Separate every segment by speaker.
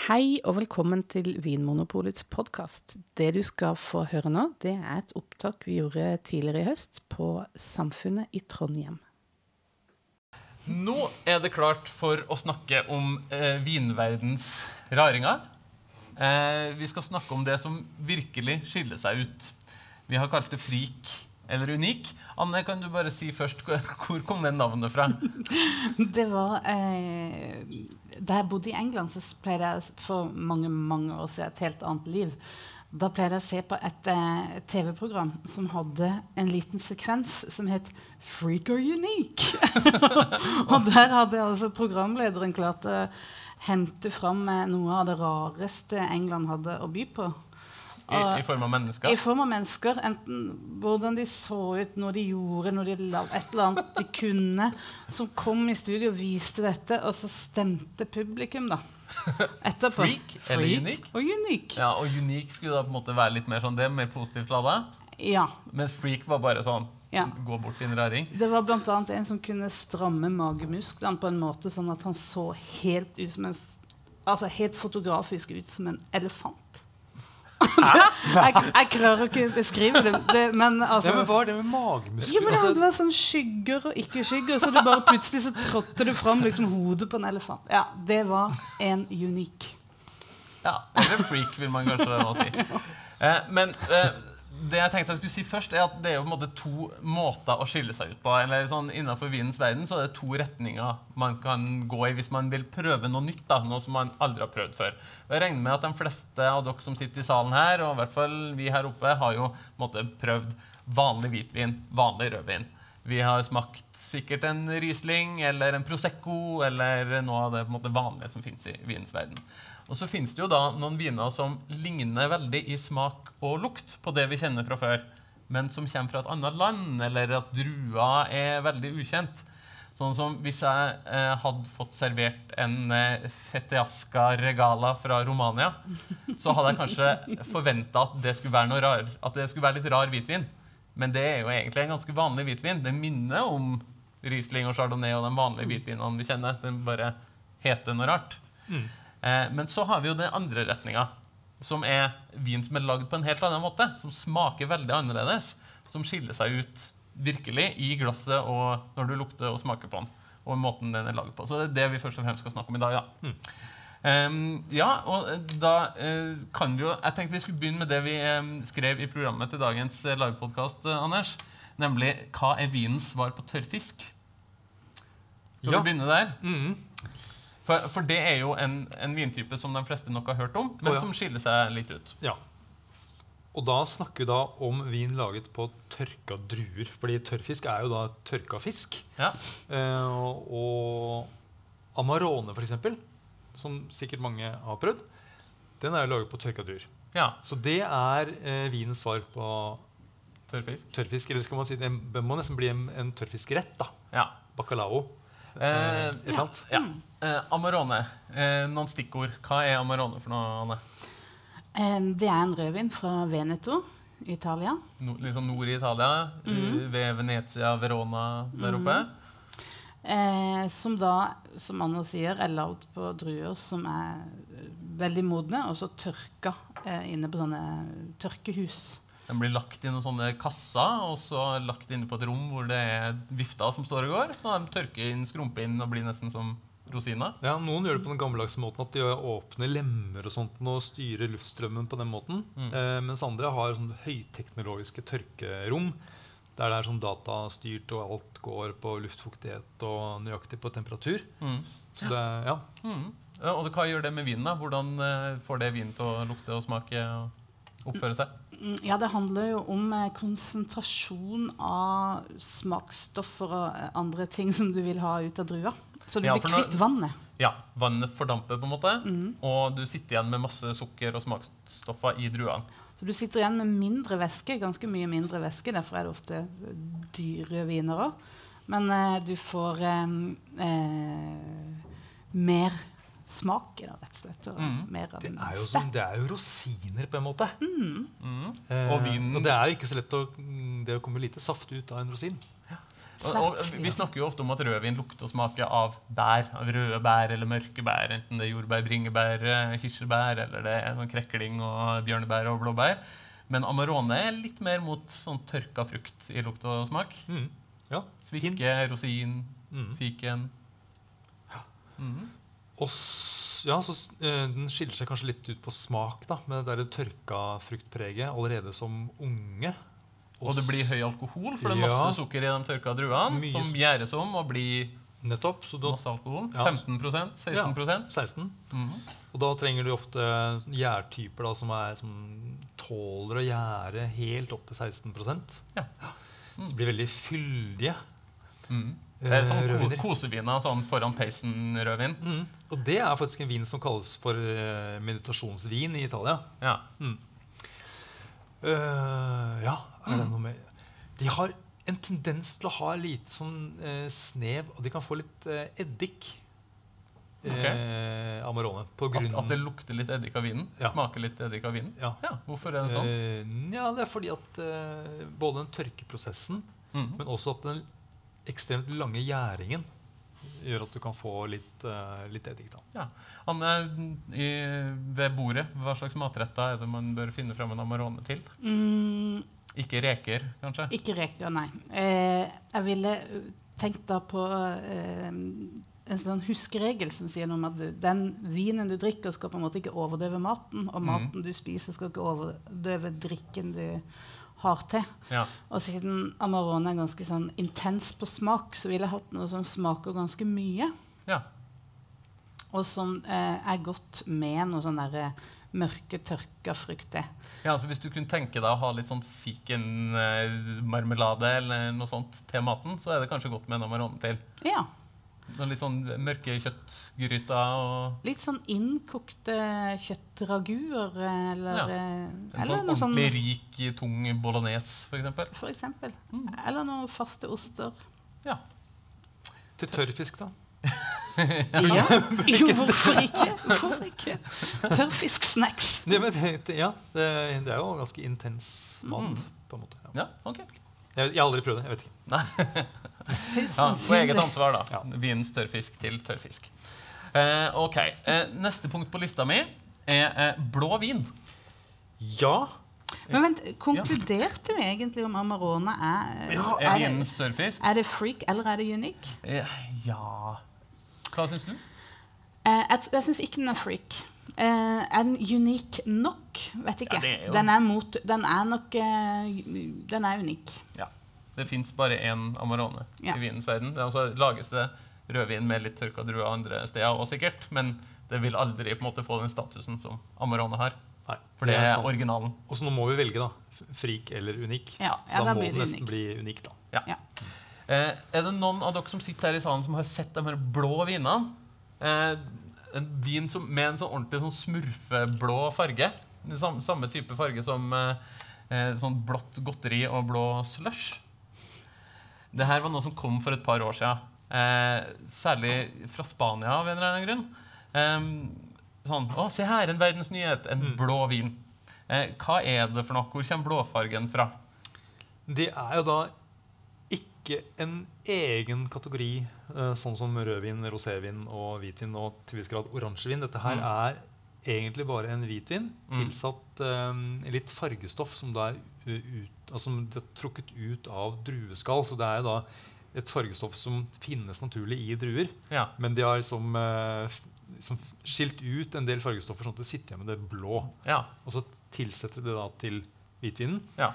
Speaker 1: Hei og velkommen til Vinmonopolets podkast. Det du skal få høre nå, det er et opptak vi gjorde tidligere i høst på Samfunnet i Trondheim.
Speaker 2: Nå er det klart for å snakke om eh, vinverdens raringer. Eh, vi skal snakke om det som virkelig skiller seg ut. Vi har kalt det frik eller unik. Anne, kan du bare si først hvor kom det navnet fra?
Speaker 1: Det var eh, Da jeg bodde i England, så pleide jeg for mange mange år siden et helt annet liv. Da pleide jeg å se på et eh, TV-program som hadde en liten sekvens som het 'Freak or Unique'. og der hadde altså programlederen klart å hente fram eh, noe av det rareste England hadde å by på.
Speaker 2: I, I form av mennesker?
Speaker 1: I form av mennesker. Enten hvordan de så ut, når de gjorde når de la, et eller annet de kunne. Som kom i studio og viste dette, og så stemte publikum, da. Etterpå.
Speaker 2: Freak eller unik?
Speaker 1: Og unik.
Speaker 2: Ja, og unik skulle da på en måte være litt mer sånn det, mer positivt lada.
Speaker 1: Ja.
Speaker 2: Mens freak var bare sånn
Speaker 1: Ja.
Speaker 2: gå bort din en raring.
Speaker 1: Det var bl.a. en som kunne stramme magemusklene på en måte sånn at han så helt ut som en Altså helt fotografisk ut som en elefant. jeg, jeg klarer ikke å beskrive det, det men altså
Speaker 3: Ja, men Hva er det med magemuskler?
Speaker 1: Ja, men det,
Speaker 3: Altså,
Speaker 1: det var sånn skygger og ikke skygger, så du bare plutselig så trådte det fram liksom hodet på en elefant. Ja, det var en unik.
Speaker 2: Ja, Eller freak, vil man kanskje si. Eh, men eh, det jeg tenkte jeg skulle si først, er at det er jo på en måte to måter å skille seg ut på. eller sånn Innenfor vinens verden så er det to retninger man kan gå i hvis man vil prøve noe nytt. da, Noe som man aldri har prøvd før. Og Jeg regner med at de fleste av dere som sitter i salen her, og i hvert fall vi her oppe, har jo måte prøvd vanlig hvitvin, vanlig rødvin. Vi har smakt sikkert en Riesling eller en Prosecco eller noe av det måte vanlige som fins i vinens verden. Og så finnes det jo da noen viner som ligner veldig i smak og lukt på det vi kjenner fra før, men som kommer fra et annet land, eller at drua er veldig ukjent. Sånn som hvis jeg eh, hadde fått servert en eh, Fetiasca regala fra Romania, så hadde jeg kanskje forventa at det skulle være noe rar, at det skulle være litt rar hvitvin. Men det er jo egentlig en ganske vanlig hvitvin. Det minner om Riesling og Chardonnay og de vanlige hvitvinene vi kjenner. Den bare heter noe rart. Eh, men så har vi jo den andre retninga, som er vin som er lagd på en helt annen måte. Som smaker veldig annerledes. Som skiller seg ut virkelig i glasset og når du lukter og smaker på den. Og måten den er laget på. Så det er det vi først og fremst skal snakke om i dag. ja. Ehm, ja, og eh, da uh, kan vi jo Jeg tenkte vi skulle begynne med det vi um, skrev i programmet til dagens uh, livepodkast, Anders. Nemlig 'Hva er vinens svar på tørrfisk'? Skal
Speaker 3: Ja.
Speaker 2: vi begynne der?
Speaker 3: mhm.
Speaker 2: For, for det er jo en, en vintype som de fleste nok har hørt om, men
Speaker 3: oh, ja.
Speaker 2: som skiller seg litt ut.
Speaker 3: Ja. Og da snakker vi da om vin laget på tørka druer. Fordi tørrfisk er jo da tørka fisk.
Speaker 2: Ja.
Speaker 3: Eh, og Amarone, eksempel, som sikkert mange har prøvd, den er jo laget på tørka druer.
Speaker 2: ja.
Speaker 3: Så det er eh, vinens svar på
Speaker 2: Tørrfisk.
Speaker 3: tørrfisk. Eller skal man si det må nesten bli en, en tørrfiskrett. da.
Speaker 2: Ja.
Speaker 3: Bacalao.
Speaker 2: Eh,
Speaker 3: et eller annet.
Speaker 2: ja. Eh, Amarone. Eh, noen stikkord. Hva er Amarone for noe, Anne?
Speaker 1: Det er en rødvin fra Veneto, Italia.
Speaker 2: No, liksom nord i Italia, mm. ved Venezia, Verona der oppe.
Speaker 1: Eh, som da, som Anna sier, er lagd på druer som er eh, veldig modne, og så tørka eh, inne på sånne tørkehus.
Speaker 2: Den blir lagt i noen sånne kasser, og så lagt inne på et rom hvor det er vifter som står og går. Så de tørker inn, skrumper inn og blir nesten som rosiner.
Speaker 3: Ja, Noen gjør det på den gammeldagse måten at de åpner lemmer og sånt og styrer luftstrømmen på den måten.
Speaker 2: Mm.
Speaker 3: Eh, mens andre har sånne høyteknologiske tørkerom. Der det er sånn datastyrt og alt går på luftfuktighet og nøyaktig på temperatur.
Speaker 2: Mm.
Speaker 3: Så det, ja.
Speaker 2: Mm. Ja, Og hva gjør det med vinen? da? Hvordan eh, får det vinen til å lukte og smake og oppføre seg?
Speaker 1: Mm, Ja, det handler jo om eh, konsentrasjon av smaksstoffer og eh, andre ting som du vil ha ut av drua. Så du
Speaker 2: Ja,
Speaker 1: blir kvitt vannet.
Speaker 2: Ja, Vannet fordamper, på en måte,
Speaker 1: Mm.
Speaker 2: og du sitter igjen med masse sukker og smaksstoffer i druene.
Speaker 1: Så du sitter igjen med mindre væske, ganske mye mindre væske. Derfor er det ofte dyre viner òg. Men eh, du får eh, eh, mer smak i det, rett og slett. Og
Speaker 2: Mm.
Speaker 1: mer av
Speaker 3: Det
Speaker 1: den
Speaker 3: er jo, som, det er jo rosiner, på en måte.
Speaker 2: Mm.
Speaker 3: Eh,
Speaker 2: Og vinen-
Speaker 3: og det er jo ikke så lett å Det kommer lite saft ut av en rosin.
Speaker 2: Og, og vi snakker jo ofte om at rødvin lukter og smaker av bær. Av røde bær eller mørke bær. Enten det er jordbær, bringebær, eh, kirsebær eller det er sånn krekling og bjørnebær og blåbær. Men Amarone er litt mer mot sånn tørka frukt i lukt og smak.
Speaker 3: Mm. Ja.
Speaker 2: Sviske, rosin,
Speaker 3: Mm.
Speaker 2: fiken. Ja.
Speaker 3: Og s- ja, så, eh, Den skiller seg kanskje litt ut på smak, da, med det der tørka fruktpreget allerede som unge.
Speaker 2: Og det blir høy alkohol, for det er
Speaker 3: Ja.
Speaker 2: masse sukker i de tørka druene. Som gjæres om og blir
Speaker 3: Nettopp. Så da
Speaker 2: masse alkohol.
Speaker 3: Ja.
Speaker 2: 15% 16%
Speaker 3: 16.
Speaker 2: Mhm.
Speaker 3: Og da trenger du ofte gjærtyper da, som, er, som tåler å gjære helt opp til 16
Speaker 2: Ja.
Speaker 3: Så det blir veldig fyldige.
Speaker 2: Mm. Det er sånn
Speaker 3: Eh,
Speaker 2: ko koseviner sånn foran peisen-rødvin.
Speaker 3: Mm. Og det er faktisk en vin som kalles for eh, meditasjonsvin i Italia.
Speaker 2: Ja.
Speaker 3: Mm. Uh, ja, er det
Speaker 2: Mm.
Speaker 3: noe med De har en tendens til å ha lite sånn uh, snev, og de kan få litt uh, eddik.
Speaker 2: Okay.
Speaker 3: Eh, Amarone. På grunn
Speaker 2: At, at det lukter litt eddik av vinen?
Speaker 3: Ja.
Speaker 2: Smaker litt eddik av vinen?
Speaker 3: Ja.
Speaker 2: Ja, Hvorfor er det sånn?
Speaker 3: Eh, ja, det er fordi at både den tørkeprosessen,
Speaker 2: Mhm.
Speaker 3: men også at den ekstremt lange gjæringen gjør at du kan få litt, eh, litt eddik. da.
Speaker 2: Ja. Anne, i, ved bordet, hva slags matretter er det man bør finne fram en Amarone til?
Speaker 1: Mm,
Speaker 2: Ikke reker, kanskje?
Speaker 1: ikke reker, nei. Eh, jeg ville tenkt da på eh, en sånn huskeregel som sier noe om at du, den vinen du drikker, skal på en måte ikke overdøve maten, og
Speaker 2: maten
Speaker 1: maten du spiser, skal ikke overdøve drikken du har til.
Speaker 2: Ja.
Speaker 1: Og siden Amarone er ganske sånn intens på smak, så ville jeg hatt noe som smaker ganske mye.
Speaker 2: ja.
Speaker 1: Og som eh, er godt med noe sånn derre mørke, tørka frukter.
Speaker 2: Ja, altså Hvis du kunne tenke deg å ha litt sånn fikenmarmelade eller noe sånt til maten, så er det kanskje godt med en Amarone til.
Speaker 1: Ja.
Speaker 2: Noen litt sånn mørke kjøttgryter og
Speaker 1: Litt sånn innkokte kjøttraguer eller,
Speaker 2: Ja.
Speaker 1: eh,
Speaker 2: en
Speaker 1: eller
Speaker 2: sånn
Speaker 1: noe sånn
Speaker 2: ordentlig rik, tung bolognese, f.eks.
Speaker 1: For eksempel.
Speaker 2: Mm.
Speaker 1: Eller noen faste oster.
Speaker 2: Ja.
Speaker 3: Til tørrfisk, da.
Speaker 1: Ja. Jo, hvorfor ikke? Hvorfor ikke? Tørrfisksnacks.
Speaker 3: Ja, ja, det, det er jo ganske intens mat,
Speaker 2: Mm.
Speaker 3: på en måte. Ja.
Speaker 2: ja, ok.
Speaker 3: Jeg, jeg har aldri prøvd det. jeg vet ikke.
Speaker 2: Nei. Ja, på eget ansvar, da.
Speaker 3: Ja.
Speaker 2: Vinens tørrfisk til tørrfisk. Eh, ok. Eh, neste punkt på lista mi er eh, blå vin.
Speaker 3: Ja.
Speaker 1: Men vent, konkluderte vi egentlig om Amarone er,
Speaker 3: Ja,
Speaker 2: Er
Speaker 1: er, det,
Speaker 2: vinens tørrfisk?
Speaker 1: er det freak eller er det unique?
Speaker 2: Eh, ja Hva syns du?
Speaker 1: Eh, jeg jeg syns ikke den er freak. Uh, er den unik nok? Vet ikke.
Speaker 2: Ja, er
Speaker 1: Den er mot Den er nok uh, Den er unik.
Speaker 2: Ja. Det fins bare én Amarone
Speaker 1: Ja.
Speaker 2: i vinens verden. Det er altså lages det rødvin med litt tørka druer andre steder òg, sikkert. Men det vil aldri på en måte få den statusen som Amarone har.
Speaker 3: Nei,
Speaker 2: For det er
Speaker 3: er
Speaker 2: originalen.
Speaker 3: Og så nå må vi velge, da. Frik eller unik.
Speaker 1: Ja, ja,
Speaker 3: da,
Speaker 1: da
Speaker 3: må
Speaker 1: den
Speaker 3: det nesten
Speaker 1: unik.
Speaker 3: bli unik, da.
Speaker 1: Ja.
Speaker 2: Eh, er det noen av dere som sitter her i salen som har sett de her blå vinene? Eh, en vin som, med en sånn ordentlig sånn smurfeblå farge. Samme, samme type farge som eh, eh, sånn blått godteri og blå slush. Det her var noe som kom for et par år siden. Eh, særlig fra Spania av en eller annen grunn. Eh, sånn, å, se her, en verdensnyhet! En
Speaker 3: Mm.
Speaker 2: blå vin. Eh, hva er det for noe? Hvor kommer blåfargen fra?
Speaker 3: Det er jo da ikke en egen kategori, eh, sånn som rødvin, rosévin og hvitvin og til viss grad oransjevin. Dette her
Speaker 2: Mm.
Speaker 3: er egentlig bare en hvitvin
Speaker 2: Mm.
Speaker 3: tilsatt eh, litt fargestoff som da er ut, altså, det er trukket ut av drueskall. Så det er da et fargestoff som finnes naturlig i druer.
Speaker 2: Ja.
Speaker 3: Men de har liksom, eh, liksom skilt ut en del fargestoffer sånn at det sitter igjen med det blå.
Speaker 2: Ja.
Speaker 3: Og så tilsetter de det da til hvitvinen.
Speaker 2: ja.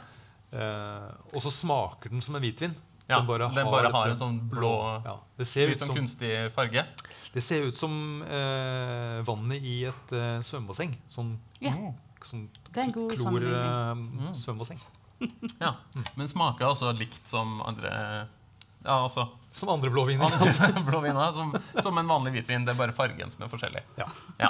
Speaker 3: Eh, og så smaker den som en hvitvin.
Speaker 2: Ja,
Speaker 3: den bare,
Speaker 2: den bare har en sånn blå-
Speaker 3: ja. det, ser
Speaker 2: Litt
Speaker 3: ut
Speaker 2: sånn
Speaker 3: som,
Speaker 2: kunstig farge.
Speaker 3: det ser ut som eh, vannet i et eh, svømmebasseng. Sånn,
Speaker 1: Ja.
Speaker 2: Mm.
Speaker 3: sånn
Speaker 1: Det en god klor-svømmebasseng.
Speaker 3: eh,
Speaker 2: Mm. Ja. Men smaker også likt som andre Ja, altså
Speaker 3: Som andre blå viner.
Speaker 2: andre blå viner. Som, som en vanlig hvitvin. Det er bare fargen som er forskjellig.
Speaker 3: Ja.
Speaker 2: Ja.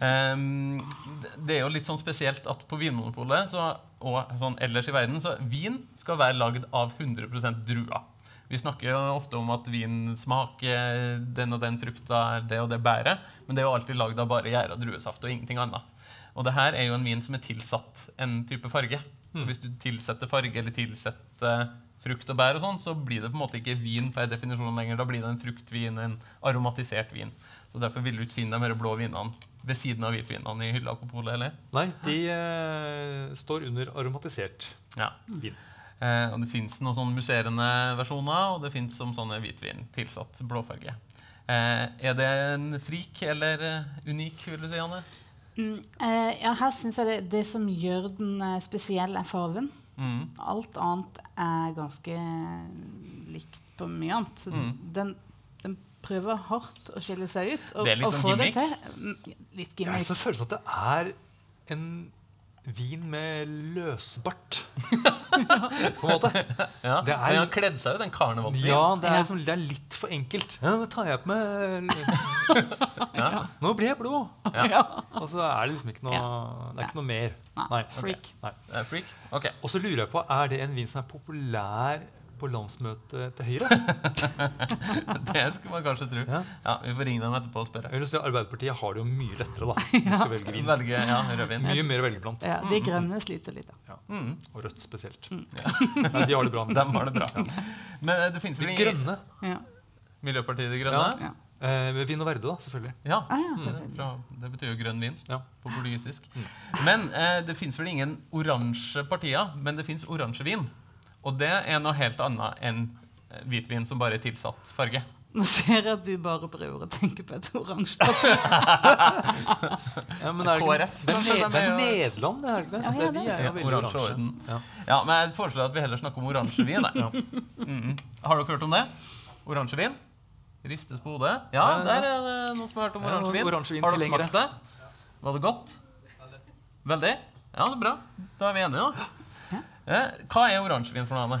Speaker 2: Um, det- det er jo litt sånn spesielt at på Vinmonopolet så, og sånn ellers i verden så vin skal være lagd av 100% druer. Vi snakker jo ofte om at vin smaker den og den frukta, det og det bæret, men det er jo alltid lagd av bare gjæra druesaft og ingenting annet. Og det her er jo en vin som er tilsatt en type farge. Så
Speaker 3: Mm.
Speaker 2: hvis du tilsetter farge eller tilsetter frukt og bær, og sånn, så blir det på en måte ikke vin per definisjon lenger. Da blir det en fruktvin, en aromatisert vin. Så Derfor vil du ikke finne de blå vinene ved siden av hvitvinene i hylla på polet. eller?
Speaker 3: Nei, de eh, står under aromatisert
Speaker 2: Ja.
Speaker 3: vin.
Speaker 2: Eh, og det fins noen sånne musserende versjoner, og det fins som sånne hvitvin tilsatt blåfarge. Eh, er det en frik eller eh, unik, vil du si, Anne?
Speaker 1: Mm, eh, ja, her syns jeg det, det som gjør den eh, spesiell, er farven.
Speaker 2: Mm.
Speaker 1: Alt annet er ganske likt på mye annet. Så
Speaker 2: Mm.
Speaker 1: den prøver hardt å skille seg ut. Og,
Speaker 2: Det er litt
Speaker 1: og
Speaker 2: sånn
Speaker 1: få det til. Litt Litt
Speaker 3: Jeg har
Speaker 1: gimmick.
Speaker 3: en følelse at det er en vin med løsbart. på en måte.
Speaker 2: Ja.
Speaker 3: Det er-
Speaker 2: Men han har kledd seg ut, en karnevalsvin.
Speaker 3: Ja, det er,
Speaker 1: Ja.
Speaker 3: liksom, det er litt for enkelt. Ja, nå tar jeg på meg
Speaker 2: Ja.
Speaker 3: Nå ble jeg blå!
Speaker 1: Ja.
Speaker 3: Og så er det liksom ikke noe Det er ikke noe mer.
Speaker 1: Nei, freak.
Speaker 3: Nei.
Speaker 2: Er freak? Okay.
Speaker 3: Og så lurer jeg på, er det en vin som er populær på landsmøtet til Høyre?
Speaker 2: Det skulle man kanskje tro.
Speaker 3: Ja.
Speaker 2: Ja, Vi får ringe dem etterpå og spørre.
Speaker 3: Jeg vil si Arbeiderpartiet har det jo mye lettere, da. De skal velge vin.
Speaker 2: Velge ja, rødvin.
Speaker 3: Mye mer å velge blant.
Speaker 1: Ja, de grønne sliter litt. Da.
Speaker 2: Mm.
Speaker 3: Og rødt spesielt.
Speaker 2: Ja.
Speaker 3: Nei, de har det bra.
Speaker 2: Dem har det bra. Men eh, det finnes vel De
Speaker 3: grønne.
Speaker 1: Ja.
Speaker 2: Miljøpartiet De Grønne?
Speaker 1: Ja.
Speaker 3: Eh, vin og verde, da, selvfølgelig.
Speaker 2: Ja.
Speaker 1: Ah, ja,
Speaker 2: Mm,
Speaker 1: selvfølgelig.
Speaker 2: fra, det betyr jo grønn vin
Speaker 3: Ja.
Speaker 2: på portugisisk. Men eh, det fins vel ingen oransje partier, men det fins oransjevin. Og det er noe helt annet enn eh, hvitvin som bare er tilsatt farge.
Speaker 1: Nå ser jeg at du bare prøver å tenke på et oransje papir.
Speaker 3: Ja, men er det, ikke,
Speaker 2: KrF,
Speaker 3: det, er,
Speaker 2: kanskje,
Speaker 3: det
Speaker 2: er
Speaker 3: er Nederland, det er ikke det?
Speaker 1: Ja,
Speaker 3: det
Speaker 1: ja, det
Speaker 3: er
Speaker 2: Ja, oransje orden.
Speaker 3: Ja.
Speaker 2: Ja, men jeg foreslår at vi heller snakker om oransjevin.
Speaker 3: Ja.
Speaker 2: Mhm. Har dere hørt om det? Oransjevin? Ristes på hodet? Ja, der er det noen som har hørt om oransjevin.
Speaker 3: oransjevin
Speaker 2: Har dere smakt det? Var det godt? Veldig? Ja, så bra. Da er vi enige, da. Eh, hva er oransjevin for noe, Anne?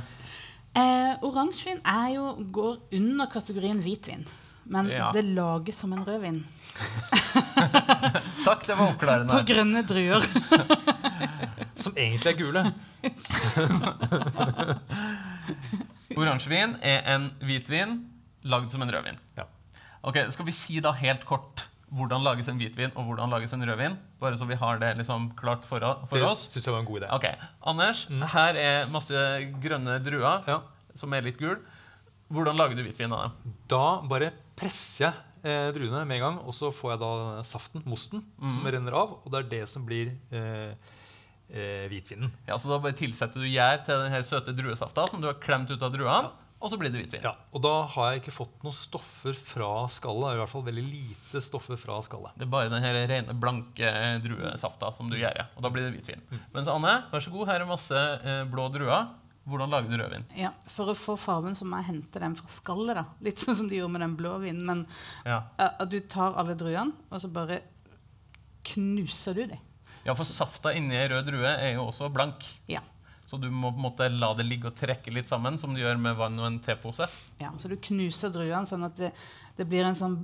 Speaker 1: Eh, Oransjevin er jo, går under kategorien hvitvin. Men
Speaker 2: Ja.
Speaker 1: det lages som en rødvin.
Speaker 2: Takk, det var
Speaker 1: På grønne druer.
Speaker 3: Som egentlig er gule.
Speaker 2: Oransjevin er en hvitvin lagd som en rødvin.
Speaker 3: Ja.
Speaker 2: Ok, Skal vi si da helt kort hvordan lages en hvitvin og hvordan lages en rødvin? Bare så vi har det liksom klart for, for
Speaker 3: Det synes jeg var en god idé.
Speaker 2: Ok, Anders, her er masse grønne druer
Speaker 3: Ja.
Speaker 2: som er litt gul. Hvordan lager du hvitvin av dem?
Speaker 3: Da bare presser jeg eh, druene med en gang, og så får jeg da saften, mosten, som renner av. Og det er det som blir eh, eh, hvitvinen.
Speaker 2: Ja, så Da bare tilsetter du gjær til den her søte druesafta som du har klemt ut av druene, og så blir det hvitvin.
Speaker 3: Ja, og da har jeg ikke fått noen stoffer fra skallet. I hvert fall veldig lite stoffer fra skallet.
Speaker 2: Det er bare den her rene, blanke druesafta som du gjør. Og da blir det hvitvin. Mens Anne, vær så god, her er masse eh, blå druer. Hvordan lager du rødvin?
Speaker 1: Ja, for å få fargen så må jeg hente den fra skallet. da. Litt sånn som de gjorde med den blå vinen. Men
Speaker 2: Ja.
Speaker 1: uh, du tar alle druene, og så bare knuser du dem.
Speaker 2: ja, for safta inni ei rød drue er jo også blank.
Speaker 1: Ja.
Speaker 2: Så du må på en måte la det ligge og trekke litt sammen, som du gjør med vann og en tepose.
Speaker 1: ja. Så du knuser druene sånn at det, det blir en sånn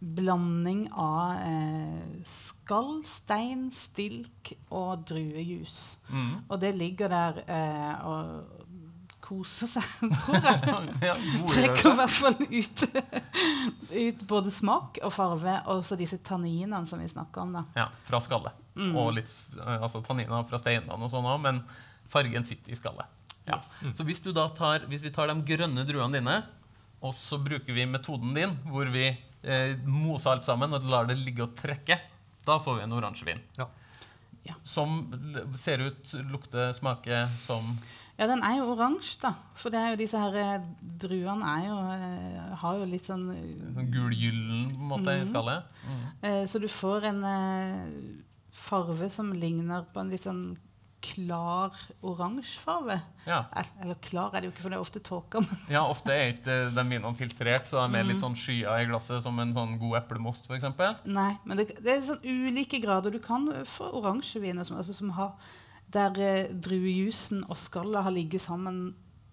Speaker 1: blanding av eh, skall, stein, stilk og druejus.
Speaker 2: Mm.
Speaker 1: Og det ligger der eh, og koser seg, tror jeg. Trekker i hvert fall ut, ut både smak og farve, og så disse tanninene som vi snakker om. da.
Speaker 2: Ja, fra skallet.
Speaker 1: Mm.
Speaker 2: Og litt eh, altså tanniner fra steinene og sånn òg, men fargen sitter i skallet. Ja. Så hvis, du da tar, hvis vi tar de grønne druene dine, og så bruker vi metoden din, hvor vi eh, moser alt sammen og lar det ligge og trekke, da får vi en oransjevin.
Speaker 3: Ja.
Speaker 1: Ja.
Speaker 2: Som ser ut, lukter, smaker som
Speaker 1: Ja, den er jo oransje, da. For det er jo disse her eh, druene er jo, eh, har jo litt sånn eh,
Speaker 2: sånn gulgyllen på en måte i skallet. Mm.
Speaker 1: eh, Så du får en eh, farve som ligner på en litt sånn klar oransje farge.
Speaker 2: Ja.
Speaker 1: Eller klar er det jo ikke, for det er ofte tåke.
Speaker 2: Ja, ofte er ikke de vinene filtrert, så de er litt sånn skyer i glasset, som en sånn god eplemost, f.eks.
Speaker 1: nei, men det, det er sånn ulike grader. Du kan få oransjeviner som, altså, som har der eh, druejusen og skallet har ligget sammen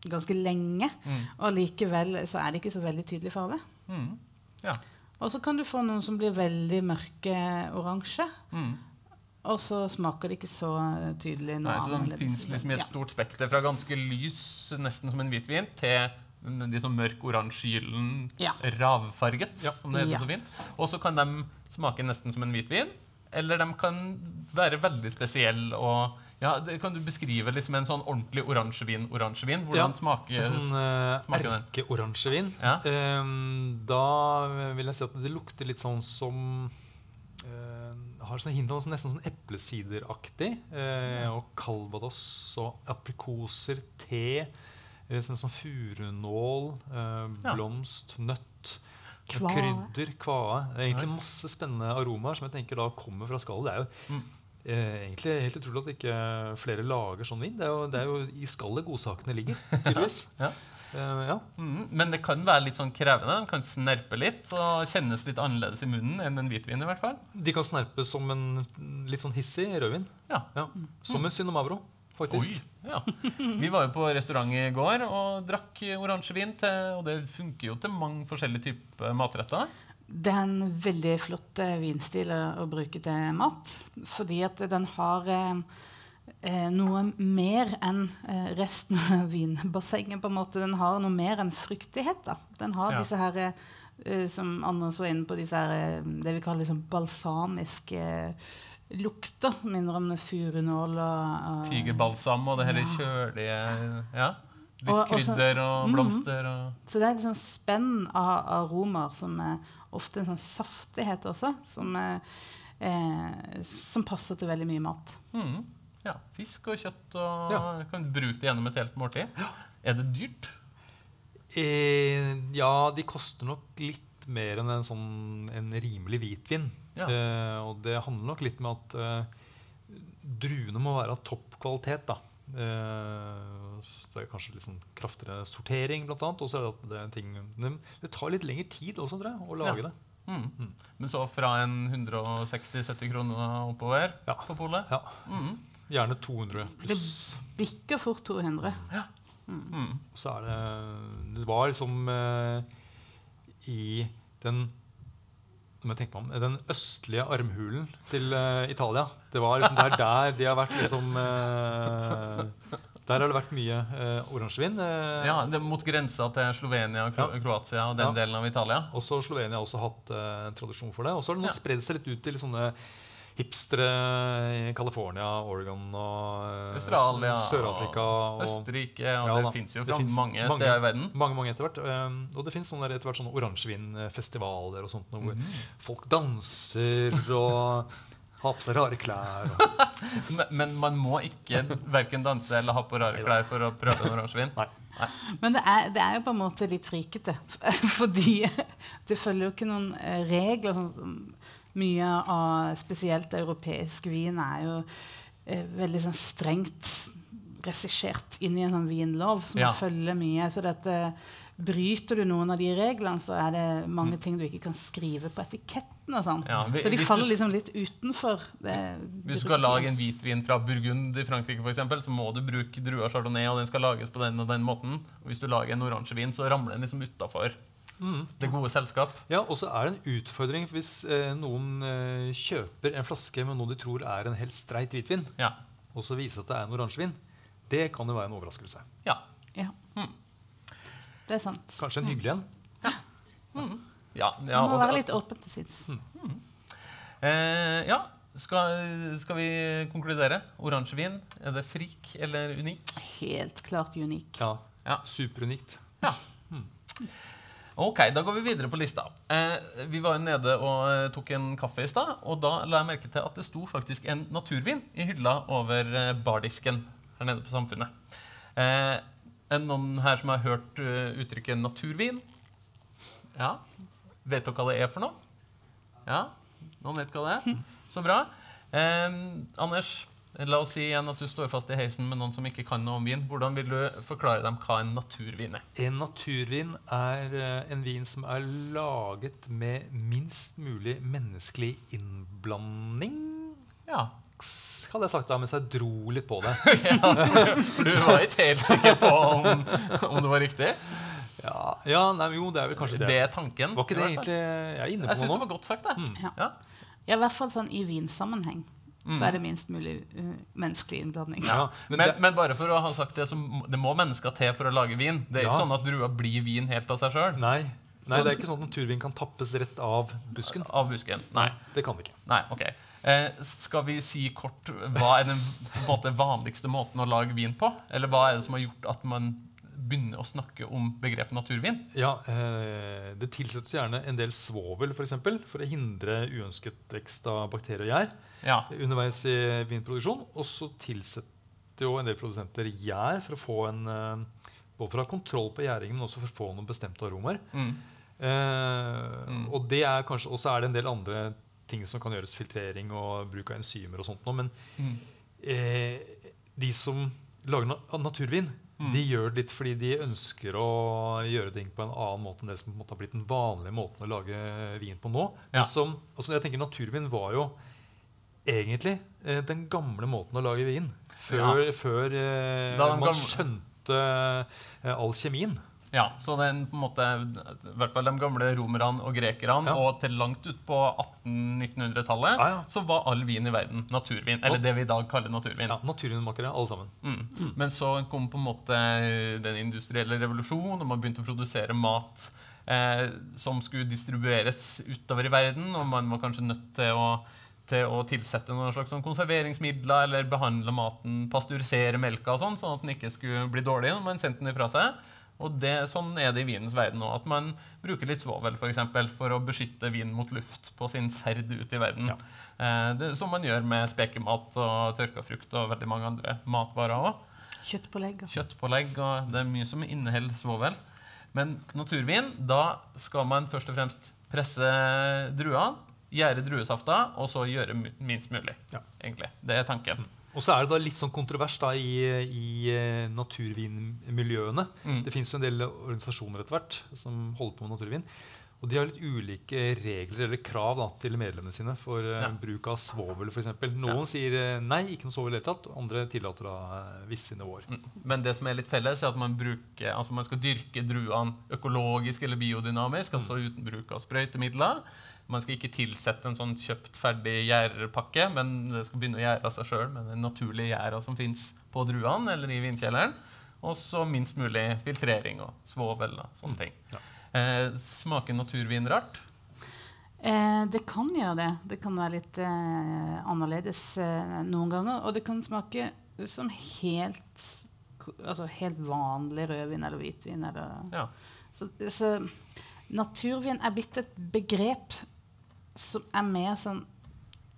Speaker 1: ganske lenge.
Speaker 2: Mm.
Speaker 1: Og likevel så er det ikke så veldig tydelig farve.
Speaker 2: Mm. Ja.
Speaker 1: Og så kan du få noen som blir veldig mørke oransje.
Speaker 2: Mm.
Speaker 1: Og så smaker det ikke så eh, tydelig noe
Speaker 2: Nei, så Den fins liksom i et
Speaker 1: Ja.
Speaker 2: stort spekter, fra ganske lys, nesten som en hvitvin, til den- de sånn mørk oransjegyllen,
Speaker 1: Ja.
Speaker 2: ravfarget,
Speaker 3: Ja.
Speaker 2: som det heter
Speaker 1: Ja.
Speaker 2: så fint. Og så kan de smake nesten som en hvitvin, eller de kan være veldig spesielle og Ja, det, Kan du beskrive liksom en sånn ordentlig oransjevin-oransjevin? Hvordan
Speaker 3: Ja,
Speaker 2: smaker
Speaker 3: sånn uh,
Speaker 2: smaker den?
Speaker 3: erkeoransjevin.
Speaker 2: Ja.
Speaker 3: Um, da vil jeg si at det lukter litt sånn som eh, Har sånn hint om nesten sånn eplesideraktig. eh, Og calvados og aprikoser, te. Sånn, sånn furunål, eh, blomst, nøtt.
Speaker 1: Kvae.
Speaker 3: Krydder, kvae. Egentlig masse spennende aromaer som jeg tenker da kommer fra skallet. Det er jo
Speaker 2: Mm.
Speaker 3: eh, egentlig helt utrolig at ikke flere lager sånn vin. Det er jo, det er jo i skallet godsakene ligger, tydeligvis.
Speaker 2: Ja.
Speaker 3: Eh, ja.
Speaker 2: Mm, men det kan være litt sånn krevende. De kan snerpe litt og kjennes litt annerledes i munnen enn en hvitvin. i hvert fall.
Speaker 3: De kan snerpe som en litt sånn hissig rødvin.
Speaker 2: Ja.
Speaker 3: Ja. Som en Synomavro, faktisk.
Speaker 2: Oi, ja. Vi var jo på restaurant i går og drakk oransjevin, til, og det funker jo til mange forskjellige typer matretter.
Speaker 1: Det er en veldig flott eh, vinstil å, å bruke til mat. Fordi at den har eh, eh, noe mer enn eh, resten av vinbassenget. på en måte. Den har noe mer enn fruktighet. da. Den har
Speaker 2: Ja.
Speaker 1: disse her, eh, eh, som Anders var inne på, disse her, eh, det vi kaller liksom balsamiske lukter. Minner om furunål og, og
Speaker 2: Tigerbalsam og det hele
Speaker 1: Ja.
Speaker 2: kjølige ja. Litt
Speaker 1: Og-
Speaker 2: krydder og
Speaker 1: Mhm.
Speaker 2: blomster og
Speaker 1: Så det er liksom spenn av aromaer som er ofte en sånn saftighet også, som, er, eh, som passer til veldig mye mat.
Speaker 2: mm, ja, Fisk og kjøtt og
Speaker 3: Ja.
Speaker 2: Kan du bruke det gjennom et helt måltid. Er det dyrt?
Speaker 3: Eh, ja, de koster nok litt mer enn en sånn en rimelig hvitvin.
Speaker 2: Ja.
Speaker 3: Eh, og det handler nok litt med at eh, druene må være av topp kvalitet. da. Eh, så det er kanskje litt sånn kraftigere sortering, blant annet. Og så er det at det, er ting, det, det tar litt lengre tid også, tror jeg, å lage
Speaker 2: Ja.
Speaker 3: det.
Speaker 2: Mm.
Speaker 3: Mm.
Speaker 2: Men så fra en 160-70 kroner oppover
Speaker 3: Ja.
Speaker 2: på polet?
Speaker 3: Ja,
Speaker 2: Mm.
Speaker 3: Gjerne 200 pluss.
Speaker 1: Det Bikker fort 200.
Speaker 2: Mm.
Speaker 3: Så er det Det var liksom eh, i den må jeg tenke meg om, Den østlige armhulen til uh, Italia. Det var liksom der, der de har vært liksom uh, Der har det vært mye uh, oransjevin. Uh,
Speaker 2: Ja, det Mot grensa til Slovenia, Kro
Speaker 3: Ja.
Speaker 2: Kroatia og den
Speaker 3: Ja.
Speaker 2: delen av Italia.
Speaker 3: Også Slovenia har også hatt uh, en tradisjon for det. Og så har det nå
Speaker 2: Ja.
Speaker 3: spredd seg litt ut til sånne hipstere i California, Oregon og eh,
Speaker 2: Australia
Speaker 3: Sør-Afrika. og
Speaker 2: Østerrike, og
Speaker 3: Ja
Speaker 2: det fins jo fra mange,
Speaker 3: mange.
Speaker 2: steder i verden.
Speaker 3: Mange mange etter hvert. Um, og det fins etter hvert sånne oransjevinfestivaler og sånt, hvor
Speaker 2: mm.
Speaker 3: folk danser og har på seg rare klær. Og,
Speaker 2: Men, men man må ikke verken danse eller ha på rare klær for å prøve en oransjevin.
Speaker 3: Nei.
Speaker 1: Men det er, det er jo på en måte litt frikete. Fordi det følger jo ikke noen eh, regler. Sånn, mye av spesielt europeisk vin er jo eh, veldig sånn strengt regissert inn i en sånn vinlov som
Speaker 2: Ja.
Speaker 1: følger mye. Så dette, bryter du noen av de reglene, så er det mange ting du ikke kan skrive på etiketten. og sånn.
Speaker 2: Ja,
Speaker 1: så de faller liksom litt utenfor. Det,
Speaker 2: Hvis du skal lage en hvitvin fra Burgund i Frankrike, eksempel, så må du bruke drua chardonnay, og den skal lages på den og den måten. Og hvis du lager en oransjevin, så ramler den liksom utafor
Speaker 3: Mm.
Speaker 2: det gode selskap.
Speaker 3: Ja, og så er det en utfordring hvis eh, noen eh, kjøper en flaske med noe de tror er en helt streit hvitvin,
Speaker 2: Ja.
Speaker 3: og så viser at det er en oransjevin. Det kan jo være en overraskelse.
Speaker 2: Ja.
Speaker 1: Ja.
Speaker 2: Mm.
Speaker 1: Det er sant.
Speaker 3: Kanskje en hyggelig en.
Speaker 2: Mm. ja, ja,
Speaker 1: Man
Speaker 2: må
Speaker 1: være litt åpen til sinns.
Speaker 2: Eh, ja. Skal, skal vi konkludere? Oransjevin, er det frik eller unik?
Speaker 1: Helt klart unik.
Speaker 3: Ja,
Speaker 2: Ja.
Speaker 3: Superunikt.
Speaker 2: Ja. Ok, da går vi videre på lista. Eh, vi var nede og eh, tok en kaffe i stad, og da la jeg merke til at det sto faktisk en naturvin i hylla over eh, bardisken her nede på Samfunnet. Eh, er det noen her som har hørt eh, uttrykket naturvin? Ja. Vet dere hva det er for noe? Ja, noen vet hva det er. Så bra. Eh, Anders, la oss si igjen at du står fast i heisen med noen som ikke kan noe om vin. Hvordan vil du forklare dem hva en naturvin er?
Speaker 3: En naturvin er eh, en vin som er laget med minst mulig menneskelig innblanding.
Speaker 2: Ja.
Speaker 3: Hadde jeg sagt da mens jeg dro litt på det.
Speaker 2: ja, for du var ikke helt sikker på om, om det var riktig?
Speaker 3: Ja, ja nei, jo, det er vel kanskje det.
Speaker 2: Det er tanken.
Speaker 3: Var ikke det egentlig Jeg er inne
Speaker 2: Jeg
Speaker 3: på
Speaker 2: syns det var godt sagt, det.
Speaker 3: Mm.
Speaker 1: Ja.
Speaker 2: Ja.
Speaker 1: Ja, I hvert fall sånn i vinsammenheng
Speaker 2: Mm.
Speaker 1: så er det minst mulig uh, menneskelig innblanding.
Speaker 3: Ja,
Speaker 2: Men,
Speaker 3: men
Speaker 2: men, bare for å ha sagt det, så det må mennesker til for å lage vin. Det er
Speaker 3: Ja.
Speaker 2: ikke sånn at drua blir vin helt av seg sjøl.
Speaker 3: Nei, nei, det er ikke sånn at naturvin kan tappes rett av busken.
Speaker 2: Av busken. Nei.
Speaker 3: Det kan det ikke.
Speaker 2: Nei, ok. Eh, skal vi si kort hva er den på en måte, vanligste måten å lage vin på? Eller hva er det som har gjort at man begynner å snakke om begrepet naturvin?
Speaker 3: Ja, eh, Det tilsettes gjerne en del svovel for, eksempel, for å hindre uønsket vekst av bakterier og gjær
Speaker 2: Ja.
Speaker 3: underveis i vinproduksjon. Og så tilsetter jo en del produsenter gjær for å få en eh, både for å ha kontroll på gjæringen, men også for å få noen bestemte aromaer.
Speaker 2: Mm.
Speaker 3: Eh,
Speaker 2: Mm.
Speaker 3: Og det er kanskje, også er det en del andre ting som kan gjøres, filtrering og bruk av enzymer og sånt nå, men
Speaker 2: Mm.
Speaker 3: eh, de som lager na naturvin,
Speaker 2: Mm.
Speaker 3: de gjør det litt fordi de ønsker å gjøre ting på en annen måte enn det som på en måte har blitt den vanlige måten å lage vin på nå.
Speaker 2: Ja.
Speaker 3: Som, altså jeg tenker Naturvin var jo egentlig eh, den gamle måten å lage vin før, før eh, man skjønte eh, all kjemien.
Speaker 2: Ja, så den på en måte, i hvert fall de gamle romerne og grekerne,
Speaker 3: Ja.
Speaker 2: og til langt ut på 1800-1900-tallet,
Speaker 3: ah, ja.
Speaker 2: så var all vin i verden naturvin. Eller det vi i dag kaller naturvin.
Speaker 3: Ja, Naturvinmakere, alle sammen.
Speaker 2: Mm. Men så kom på en måte den industrielle revolusjonen, og man begynte å produsere mat eh, som skulle distribueres utover i verden, og man var kanskje nødt til å, til å tilsette noen slags sånn konserveringsmidler eller behandle maten, pasteurisere melka og sånn, sånn at den ikke skulle bli dårlig når man sendte den ifra seg. Og det, sånn er det i vinens verden òg. At man bruker litt svovel for, eksempel, for å beskytte vin mot luft på sin ferd ut i verden.
Speaker 3: Ja.
Speaker 2: Eh, det, som man gjør med spekemat og tørka frukt og veldig mange andre matvarer òg.
Speaker 1: Kjøttpålegg. og-
Speaker 2: Kjøttpålegg og det er mye som inneholder svovel. Men naturvin, da skal man først og fremst presse druene, gjære druesafta, og så gjøre minst mulig.
Speaker 3: Ja.
Speaker 2: egentlig. Det er tanken.
Speaker 3: Og så er det da litt sånn kontrovers da i, i eh, naturvinmiljøene.
Speaker 2: Mm.
Speaker 3: Det fins en del organisasjoner etter hvert som holder på med naturvin. Og de har litt ulike regler eller krav da, til medlemmene sine for eh,
Speaker 2: Ja.
Speaker 3: bruk av svovel f.eks. Noen sier eh, nei, ikke noe svovel i det hele tatt. Andre tillater da visse nivåer.
Speaker 2: Mm. Men det som er litt felles, er at man, bruker, altså man skal dyrke druene økologisk eller biodynamisk, altså uten bruk av sprøytemidler. Man skal ikke tilsette en sånn kjøpt ferdig gjærpakke, men det skal begynne å gjære av seg sjøl med den naturlige gjæra som fins på druene eller i vinkjelleren. Og så minst mulig filtrering og svovel og sånne ting.
Speaker 3: Ja.
Speaker 2: Eh, smaker naturvin rart?
Speaker 1: Eh, det kan gjøre det. Det kan være litt eh, annerledes eh, noen ganger. Og det kan smake som helt, altså helt vanlig rødvin eller hvitvin. Eller,
Speaker 2: Ja.
Speaker 1: så, så naturvin er blitt et begrep som er mer sånn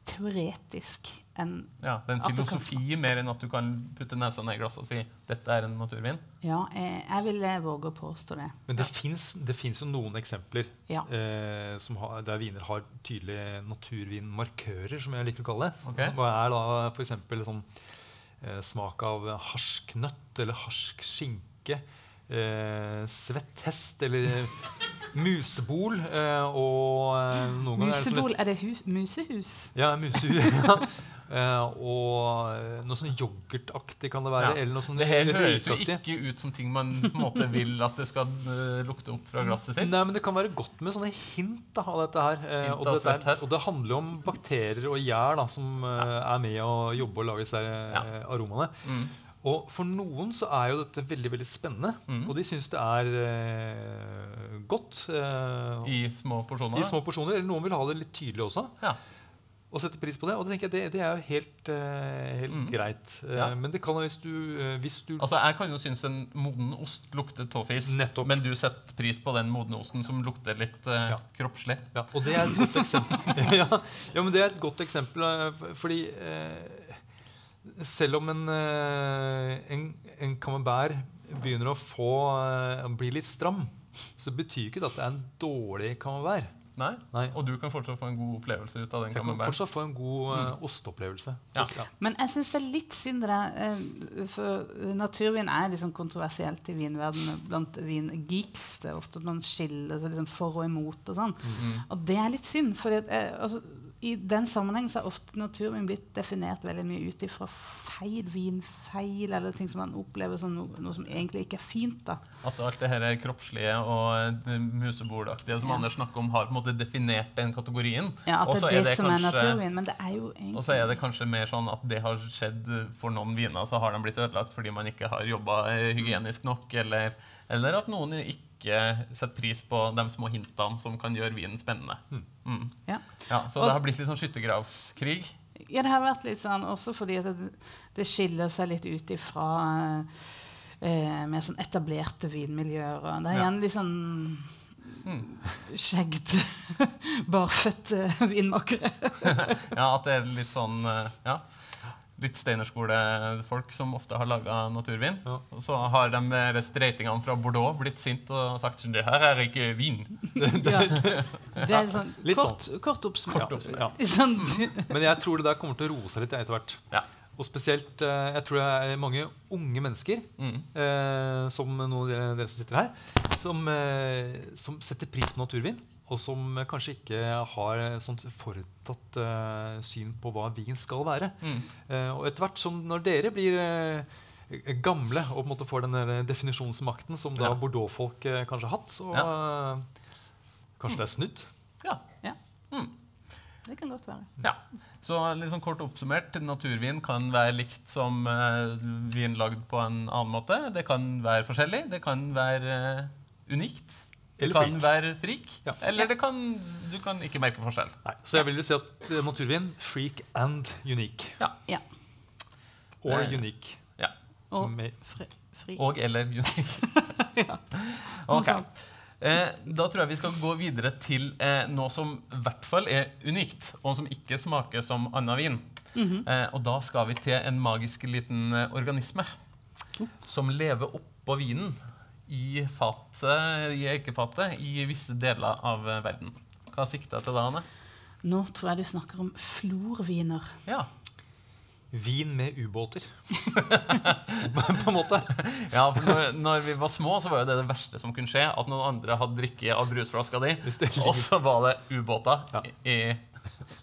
Speaker 1: teoretisk enn
Speaker 2: ja. Det er en
Speaker 1: filosofi kan
Speaker 2: mer enn at du kan putte nesa ned i glasset og si 'dette er en naturvin'.
Speaker 1: Ja, jeg, jeg vil eh, våge å påstå det.
Speaker 3: Men det fins finnes jo noen eksempler
Speaker 1: Ja.
Speaker 3: eh, som har, der viner har tydelige naturvinmarkører, som jeg liker å kalle det.
Speaker 2: Okay.
Speaker 3: Som er da f.eks. sånn eh, smak av harsk nøtt eller harsk skinke. Eh, svett hest eller musebol. Eh, og eh, noen ganger er det
Speaker 1: Musebol, er det hus, musehus?
Speaker 3: Ja, musehus. ja. Eh, og noe sånn yoghurtaktig kan det være.
Speaker 2: Ja.
Speaker 3: Eller noe sånn
Speaker 2: Det her høres jo ikke ut som ting man på en måte vil at det skal lukte opp fra glasset sitt.
Speaker 3: Nei, men Det kan være godt med sånne hint da, av dette her. Eh,
Speaker 2: Hint
Speaker 3: og,
Speaker 2: av
Speaker 3: dette er,
Speaker 2: svett hest.
Speaker 3: og det handler jo om bakterier og gjær da, som eh, er med å jobbe og lage disse aromaene.
Speaker 2: Mm.
Speaker 3: Og for noen så er jo dette veldig veldig spennende,
Speaker 2: Mm.
Speaker 3: og de syns det er eh, godt. eh,
Speaker 2: I små porsjoner.
Speaker 3: i små porsjoner. Eller noen vil ha det litt tydelig også.
Speaker 2: Ja.
Speaker 3: Og sette pris på det. Og det jeg det, det er jo helt, eh, helt
Speaker 2: Mm.
Speaker 3: greit. Eh,
Speaker 2: Ja.
Speaker 3: Men det kan jo hvis du, eh, hvis du
Speaker 2: Altså, Jeg kan jo synes en moden ost lukter tåfis,
Speaker 3: Nettopp.
Speaker 2: men du setter pris på den modne osten som lukter litt eh,
Speaker 3: Ja.
Speaker 2: kroppslig.
Speaker 3: Ja, og det er et godt eksempel. ja, ja, men det er et godt eksempel, fordi selv om en, eh, en, en camembert begynner å få, eh, bli litt stram, så betyr ikke det at det er en dårlig camembert.
Speaker 2: Nei?
Speaker 3: Nei.
Speaker 2: Og du kan fortsatt få en god opplevelse ut av den
Speaker 3: Jeg kan fortsatt få en god eh, osteopplevelse.
Speaker 2: Ja.
Speaker 1: Men jeg syns det er litt synd det der. For naturvin er liksom kontroversielt i vinverdenen blant vingeeks. Det er ofte blant man skiller seg liksom for og imot og sånn.
Speaker 2: Mm.
Speaker 1: Og det er litt synd, for altså, i den sammenheng så har ofte naturvin blitt definert veldig mye ut ifra feil vinfeil, eller ting som man opplever som noe, noe som egentlig ikke er fint. da.
Speaker 2: At alt det her er kroppslige og eh, musebolaktige som
Speaker 1: Ja.
Speaker 2: Anders snakker om, har på en måte definert den kategorien.
Speaker 1: Ja, At det er det,
Speaker 2: det
Speaker 1: som er naturvin. Men det er jo egentlig
Speaker 2: Og så er det kanskje mer sånn at det har skjedd for noen viner, så har de blitt ødelagt fordi man ikke har jobba hygienisk nok, eller, eller at noen ikke ikke setter pris på de små hintene som kan gjøre vinen spennende. Mm.
Speaker 1: Ja.
Speaker 2: Ja, så
Speaker 1: Og-
Speaker 2: det har blitt litt sånn skyttergravskrig.
Speaker 1: Ja, det har vært litt sånn også fordi at det, det skiller seg litt ut ifra eh, mer sånn etablerte vinmiljøer. og Det er
Speaker 2: Ja.
Speaker 1: litt sånn skjeggete, barføtte vinmakere.
Speaker 2: Ja, at det er litt sånn eh, ja, Litt Steinerskolefolk som ofte har laga naturvin.
Speaker 3: Ja.
Speaker 2: Og så har de der streitingene fra Bordeaux blitt sint og sagt sånn, det her er ikke vin.
Speaker 1: ja. Det er sånn
Speaker 3: litt
Speaker 1: kort, sånn.
Speaker 3: Kort oppsummert, ja.
Speaker 1: Sånn,
Speaker 3: Men jeg tror det der kommer til å roe seg litt etter hvert.
Speaker 2: Ja.
Speaker 3: Og spesielt eh, jeg tror det er mange unge mennesker,
Speaker 2: Mm.
Speaker 3: eh, som noen av dere- dere som sitter her, som, eh, som setter pris på naturvin. Og som eh, kanskje ikke har sånt foretatt uh, syn på hva vin skal være.
Speaker 2: Mm.
Speaker 3: Uh, og etter hvert som når dere blir uh, gamle og på en måte får den definisjonsmakten som da
Speaker 2: Ja.
Speaker 3: Bordeaux-folk eh, kanskje har hatt, så ja. kanskje det er snudd.
Speaker 2: Ja.
Speaker 1: ja,
Speaker 2: Mm.
Speaker 1: det kan godt være.
Speaker 2: ja. Så sånn kort oppsummert, naturvin kan være likt som eh, vin lagd på en annen måte. Det kan være forskjellig. Det kan være eh, unikt.
Speaker 3: Eller
Speaker 2: kan
Speaker 3: freak.
Speaker 2: være freak.
Speaker 3: Ja.
Speaker 2: Eller det kan, du kan ikke merke forskjell.
Speaker 3: Nei, så jeg vil jo si at eh, naturvin freak and unique.
Speaker 2: Ja.
Speaker 1: Ja.
Speaker 3: Or
Speaker 2: Eh,
Speaker 3: unique.
Speaker 2: ja.
Speaker 1: Og
Speaker 3: Med-
Speaker 1: fri. fri.
Speaker 2: Og eller unik.
Speaker 1: Ja.
Speaker 2: Ok. Eh, da tror jeg vi skal gå videre til eh, noe som i hvert fall er unikt, og som ikke smaker som annen vin.
Speaker 1: Mhm.
Speaker 2: eh, og da skal vi til en magisk liten eh, organisme som lever oppå vinen i fatet, i eikefatet i visse deler av verden. Hva sikter jeg til da, Anne?
Speaker 1: Nå tror jeg du snakker om florviner.
Speaker 2: Ja.
Speaker 3: Vin med ubåter. på en måte.
Speaker 2: ja, for når, når vi var små, så var jo det det verste som kunne skje. At noen andre hadde drikke av brusflaska di, og så var det ubåter
Speaker 3: Ja.
Speaker 2: i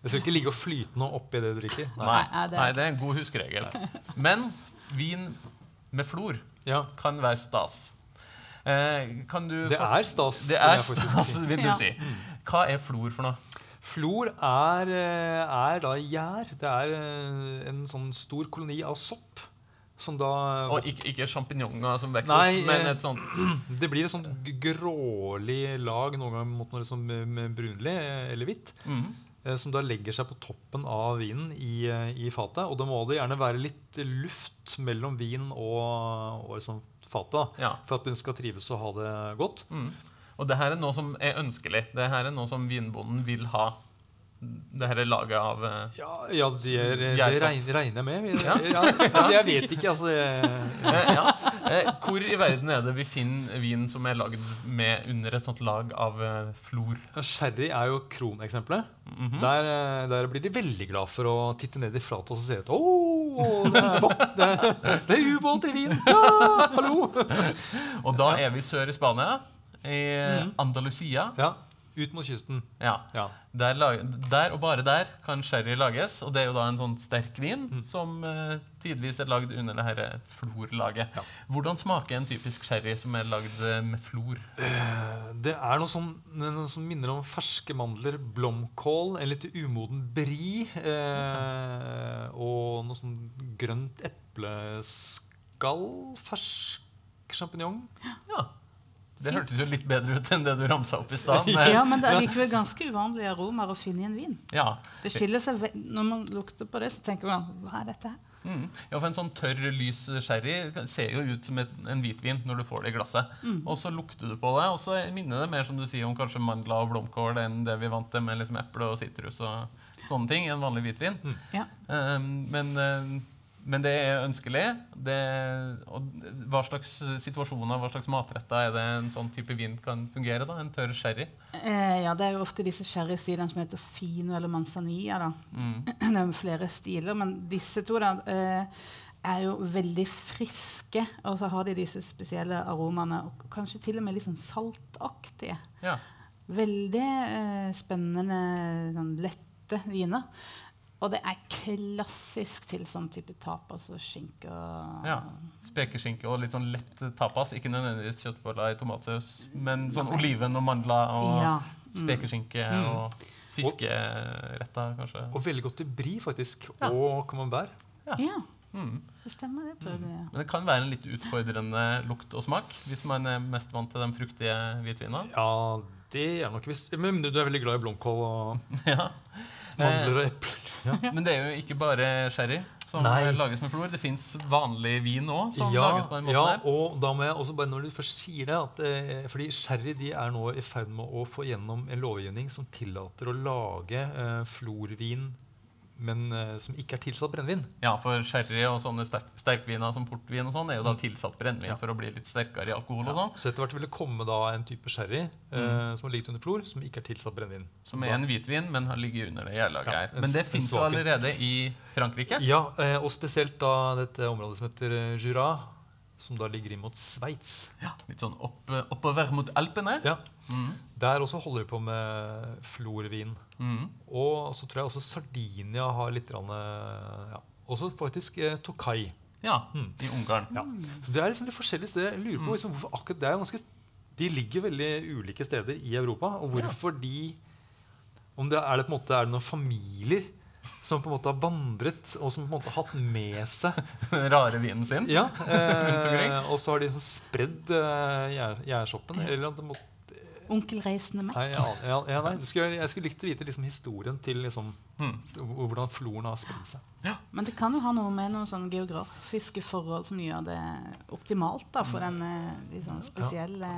Speaker 3: Det skal ikke ligge og flyte noe oppi det du drikker.
Speaker 2: Nei,
Speaker 1: Nei, det-
Speaker 2: nei, det er en god huskeregel. Men vin med flor
Speaker 3: Ja,
Speaker 2: kan være stas. Eh, kan du
Speaker 3: det er stas.
Speaker 2: Det er stas, vil du
Speaker 1: Ja.
Speaker 2: si. Hva er flor for noe?
Speaker 3: Flor er, eh, er da gjær. Det er eh, en sånn stor koloni av sopp. Som da
Speaker 2: Og ikke, ikke sjampinjonger som vokser
Speaker 3: Nei,
Speaker 2: opp, men et sånt
Speaker 3: Det blir et sånt grålig lag, noen ganger mot noe liksom brunlig eller hvitt.
Speaker 2: mhm.
Speaker 3: eh, Som da legger seg på toppen av vinen i, i fatet. Og da må det gjerne være litt luft mellom vin og, og liksom. Da,
Speaker 2: Ja.
Speaker 3: For at den skal trives og ha det godt.
Speaker 2: Mm. Og det her er noe som er ønskelig. Det her er noe som vinbonden vil ha. Det her er laget av eh,
Speaker 3: Ja, ja det, er, det regner, jeg med.
Speaker 2: Ja.
Speaker 3: Ja. altså, jeg vet ikke, altså. Jeg,
Speaker 2: eh, ja. eh, Hvor i verden er det vi finner vin som er lagd med under et sånt lag av flor?
Speaker 3: Sherry er jo kroneksempelet.
Speaker 2: Mhm.
Speaker 3: der, eh, der blir de veldig glad for å titte ned i flatet og se at Å, det er, bot- det, er- ubåt i vin! Ja, hallo!
Speaker 2: Og da er vi sør i Spania, i Andalusia
Speaker 3: Andalusia. Ut mot kysten.
Speaker 2: Ja.
Speaker 3: Ja.
Speaker 2: Der, der og bare der kan sherry lages, og det er jo da en sånn sterk vin
Speaker 3: Mm.
Speaker 2: som uh, tidvis er lagd under det her eh, florlaget.
Speaker 3: Ja.
Speaker 2: Hvordan smaker en typisk sherry som er lagd eh, med flor?
Speaker 3: Eh, Det er noe som, noe som minner om ferske mandler, blomkål, en litt umoden bri eh, og noe sånn grønt epleskall, fersk sjampinjong.
Speaker 2: Ja. Det hørtes jo litt bedre ut enn det du ramsa opp i stad.
Speaker 1: Ja, men det er likevel ganske uvanlige aromaer å finne i en vin.
Speaker 2: Ja.
Speaker 1: Det skiller seg Når man lukter på det, så tenker man hva er dette her?
Speaker 2: Mm. ja, for En sånn tørr, lys sherry ser jo ut som et, en hvitvin når du får det i glasset.
Speaker 1: Mm.
Speaker 2: Og så lukter du på det, og så minner det mer som du sier om kanskje mandler og blomkål enn det vi vant til med liksom eple og sitrus og sånne ting i en vanlig hvitvin.
Speaker 1: Ja.
Speaker 2: Um, men, um, men det er ønskelig. Det, og hva slags situasjoner, hva slags matretter er det en sånn type vin kan fungere? da? En tørr sherry?
Speaker 1: Eh, ja, det er jo ofte disse sherrystilene som heter fino eller manzanilla. da.
Speaker 2: Mm.
Speaker 1: Det er jo flere stiler, men disse to da, eh, er jo veldig friske. Og så har de disse spesielle aromaene, og kanskje til og med litt sånn saltaktige.
Speaker 2: Ja.
Speaker 1: Veldig eh, spennende, sånn lette viner. Og det er klassisk til sånn type tapas og skinke og
Speaker 2: ja. Spekeskinke og litt sånn lett tapas. Ikke nødvendigvis kjøttboller i tomatsaus, men sånn
Speaker 1: Nei.
Speaker 2: oliven og mandler og
Speaker 1: Ja. Mm.
Speaker 2: spekeskinke
Speaker 3: Mm.
Speaker 2: og fiskeretter, kanskje.
Speaker 3: Og veldig godt til bri, faktisk.
Speaker 2: Ja.
Speaker 3: Og camembert.
Speaker 1: Ja.
Speaker 2: Mm.
Speaker 1: Det stemmer, det prøvde jeg.
Speaker 2: Men det kan være en litt utfordrende lukt og smak hvis man er mest vant til de fruktige hvitvinene.
Speaker 3: Ja, det er nok visst Men du er veldig glad i blomkål og
Speaker 2: Ja.
Speaker 3: Mandler og epler. Ja.
Speaker 2: Men det er jo ikke bare sherry som
Speaker 3: Nei.
Speaker 2: lages med flor. Det fins vanlig vin òg som
Speaker 3: ja,
Speaker 2: lages på den måten
Speaker 3: ja,
Speaker 2: her.
Speaker 3: og da må jeg også bare når du først sier det at, eh, Fordi sherry de er nå i ferd med å få gjennom en lovgivning som tillater å lage eh, florvin, men uh, som ikke er tilsatt brennevin.
Speaker 2: Ja, for sherry og sånne sterk, sterkviner som portvin og sånn er jo da tilsatt brennevin
Speaker 3: Mm. Ja.
Speaker 2: for å bli litt sterkere i alkohol og sånn.
Speaker 3: Så etter hvert vil det komme da en type sherry eh, som har ligget under flor, som ikke er tilsatt brennevin.
Speaker 2: Som er en hvitvin, men har ligget under det gjærlaget
Speaker 3: Ja,
Speaker 2: her. Men det fins jo allerede i Frankrike.
Speaker 3: Ja, uh, og spesielt da dette området som heter Jura, som da ligger inn mot Sveits.
Speaker 2: Ja, litt sånn opp, oppover mot Alpene.
Speaker 3: Ja,
Speaker 2: Mm.
Speaker 3: der også holder de på med florvin.
Speaker 2: Mm.
Speaker 3: Og så tror jeg også Sardinia har litt grann, eh, ja. Også faktisk eh, Tokai.
Speaker 2: ja,
Speaker 3: Mm.
Speaker 2: i Ungarn.
Speaker 3: Ja. Så det er liksom litt forskjellige steder. Jeg lurer på liksom, hvorfor akkurat det er ganske De ligger veldig ulike steder i Europa. Og hvorfor de om det, Er det på en måte er det noen familier som på en måte har vandret, og som på en måte har hatt med seg
Speaker 2: Den rare vinen sin.
Speaker 3: Ja, eh, Og så har de sånn spredd eh, gjærsoppen. Eller at det må,
Speaker 1: Onkel Reisende med.
Speaker 3: nei, ja, ja, ja, nei, skulle, jeg skulle likt å vite liksom, historien til liksom,
Speaker 2: Mm.
Speaker 3: hvordan floren har spredd seg.
Speaker 1: Men det kan jo ha noe med noen sånn geografiske forhold som gjør det optimalt da, for den liksom, litt sånn spesielle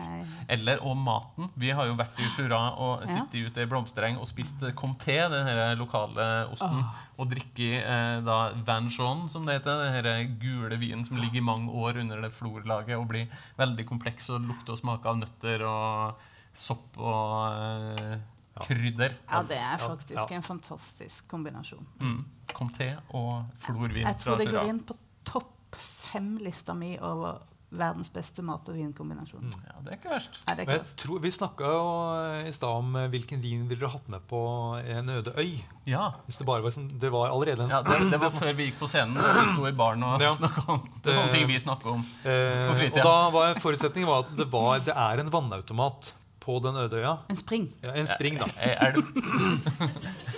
Speaker 2: Eller og maten. Vi har jo vært i Jura og
Speaker 1: Ja.
Speaker 2: sittet ute i blomstereng og spist eh, comté, den her lokale osten, og drikke eh, da Van Jean, som det heter, den her gule vinen som ligger i mange år under det florlaget og blir veldig kompleks og lukter og smaker av nøtter og sopp og eh,
Speaker 3: Ja.
Speaker 2: krydder.
Speaker 1: Ja, det er faktisk
Speaker 3: ja.
Speaker 1: en fantastisk kombinasjon.
Speaker 2: Mm. Comté og florvin
Speaker 1: Jeg tror det går inn på topp fem-lista mi over verdens beste mat- og vinkombinasjon.
Speaker 2: Ja, det er ikke verst.
Speaker 1: Er ikke
Speaker 3: verst. tror, vi snakka jo eh, i stad om eh, hvilken vin ville dere hatt med på en øde øy.
Speaker 2: Ja.
Speaker 3: Hvis det bare var sånn, det var allerede en
Speaker 2: ja det, det var før vi gikk på scenen. Vi sto i baren og
Speaker 3: Ja.
Speaker 2: snakket om Det er sånne ting vi snakker om.
Speaker 3: Eh,
Speaker 2: På fritida.
Speaker 3: og da var forutsetningen var at det, var, det er en vannautomat på den øde øya.
Speaker 1: En spring.
Speaker 3: Ja, en spring, da.
Speaker 2: Eh, Er det...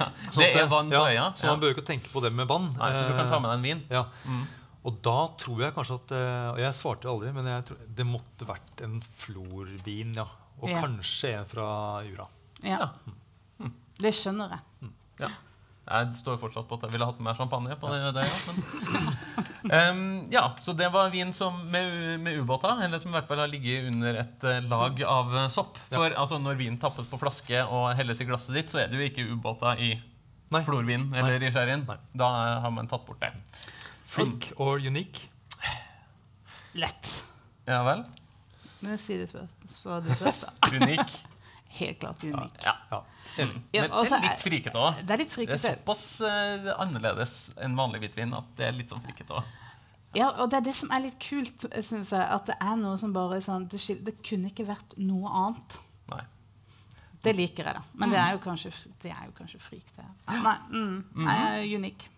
Speaker 2: ja,
Speaker 3: Sånn
Speaker 2: Det er vann på
Speaker 3: ja,
Speaker 2: øya.
Speaker 3: Så man bør ikke tenke på det med vann.
Speaker 2: Nei, så du kan ta med deg en vin.
Speaker 3: Ja.
Speaker 2: Mm.
Speaker 3: Og da tror jeg kanskje at eh, Og jeg svarte aldri, men jeg tror, det måtte vært en florvin, ja. Og
Speaker 1: Ja.
Speaker 3: kanskje en fra Jura.
Speaker 1: Ja. Det skjønner jeg.
Speaker 2: Ja. Jeg står fortsatt på at jeg ville hatt mer champagne. på det, det ja, men. um, ja, Så det var vin som, med, med ubåter, eller som i hvert fall har ligget under et eh, lag av eh, sopp. For altså, når vin tappes på flaske og helles i glasset ditt, så er det jo ikke ubåter i
Speaker 3: Nei.
Speaker 2: florvin eller i sherryen. Da eh, har man tatt bort det.
Speaker 3: Flink or unique.
Speaker 1: Lett.
Speaker 2: Ja vel?
Speaker 1: Men si det så så du først, da.
Speaker 2: Unik.
Speaker 1: Helt klart unik.
Speaker 2: Ja.
Speaker 3: Ja. Enig.
Speaker 1: Ja,
Speaker 2: Men
Speaker 1: også,
Speaker 2: det er litt frikete òg.
Speaker 1: Det er litt
Speaker 2: Det er såpass uh, annerledes enn vanlig hvitvin at det er litt sånn frikete òg.
Speaker 1: Ja, og det er det som er litt kult, syns jeg. At det er noe som bare er sånn Det, det kunne ikke vært noe annet.
Speaker 2: Nei.
Speaker 1: Det liker jeg, da. Men det er jo kanskje, det er jo kanskje frik, det. Nei, mm, nei unik.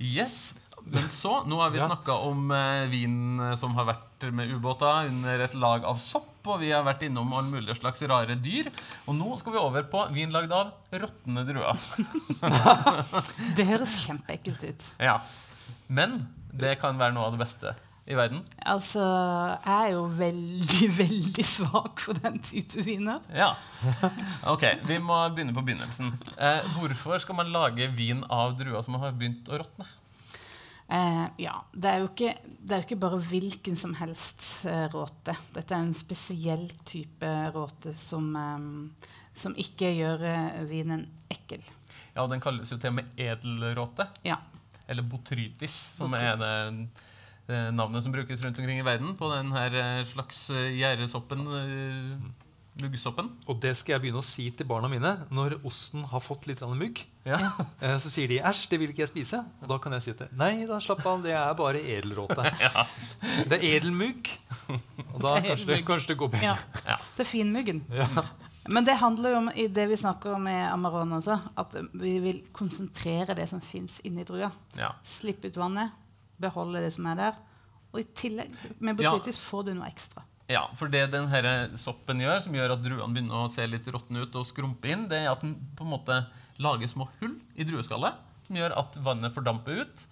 Speaker 2: Yes. Men så, nå har vi
Speaker 3: Ja.
Speaker 2: snakka om eh, vin eh, som har vært med ubåter under et lag av sopp, og vi har vært innom alle mulige slags rare dyr. Og nå skal vi over på vin lagd av råtne druer.
Speaker 1: Det høres kjempeekkelt ut.
Speaker 2: ja. Men det kan være noe av det beste i verden.
Speaker 1: Altså, jeg er jo veldig, veldig svak for den type viner.
Speaker 2: Ja. Ok, vi må begynne på begynnelsen. Eh, hvorfor skal man lage vin av druer som har begynt å råtne?
Speaker 1: Eh, ja, det er, jo ikke, det er jo ikke bare hvilken som helst eh, råte. Dette er en spesiell type råte som, eh, som ikke gjør eh, vinen ekkel.
Speaker 2: Ja, Den kalles jo til og med edelråte.
Speaker 1: Ja.
Speaker 2: Eller botrytis, som er det det navnet som brukes rundt omkring i verden på den her slags gjerdesoppen. eh, muggsoppen.
Speaker 3: Og det skal jeg begynne å si til barna mine når osten har fått litt mugg.
Speaker 2: Ja.
Speaker 3: Eh, Så sier de 'æsj, det vil ikke jeg spise'. Og da kan jeg si til Nei da, slapp av, det er bare edelråte. Det er edelmugg. Og da
Speaker 1: Det er
Speaker 3: kanskje det, kanskje det går bedre.
Speaker 1: ja.
Speaker 2: Ja.
Speaker 1: Det er finmuggen.
Speaker 3: Ja.
Speaker 1: Men det handler jo om i det vi snakker om med Amarone også, at vi vil konsentrere det som fins inni drua.
Speaker 2: ja.
Speaker 1: Slippe ut vannet, beholde det som er der. Og i tillegg, med
Speaker 2: Ja.
Speaker 1: botrytis får du noe ekstra.
Speaker 2: Ja, for det den her soppen gjør, som gjør at druene begynner å se litt råtne ut og skrumpe inn, det er at den på en måte lager små hull i drueskallet, som gjør at vannet fordamper ut.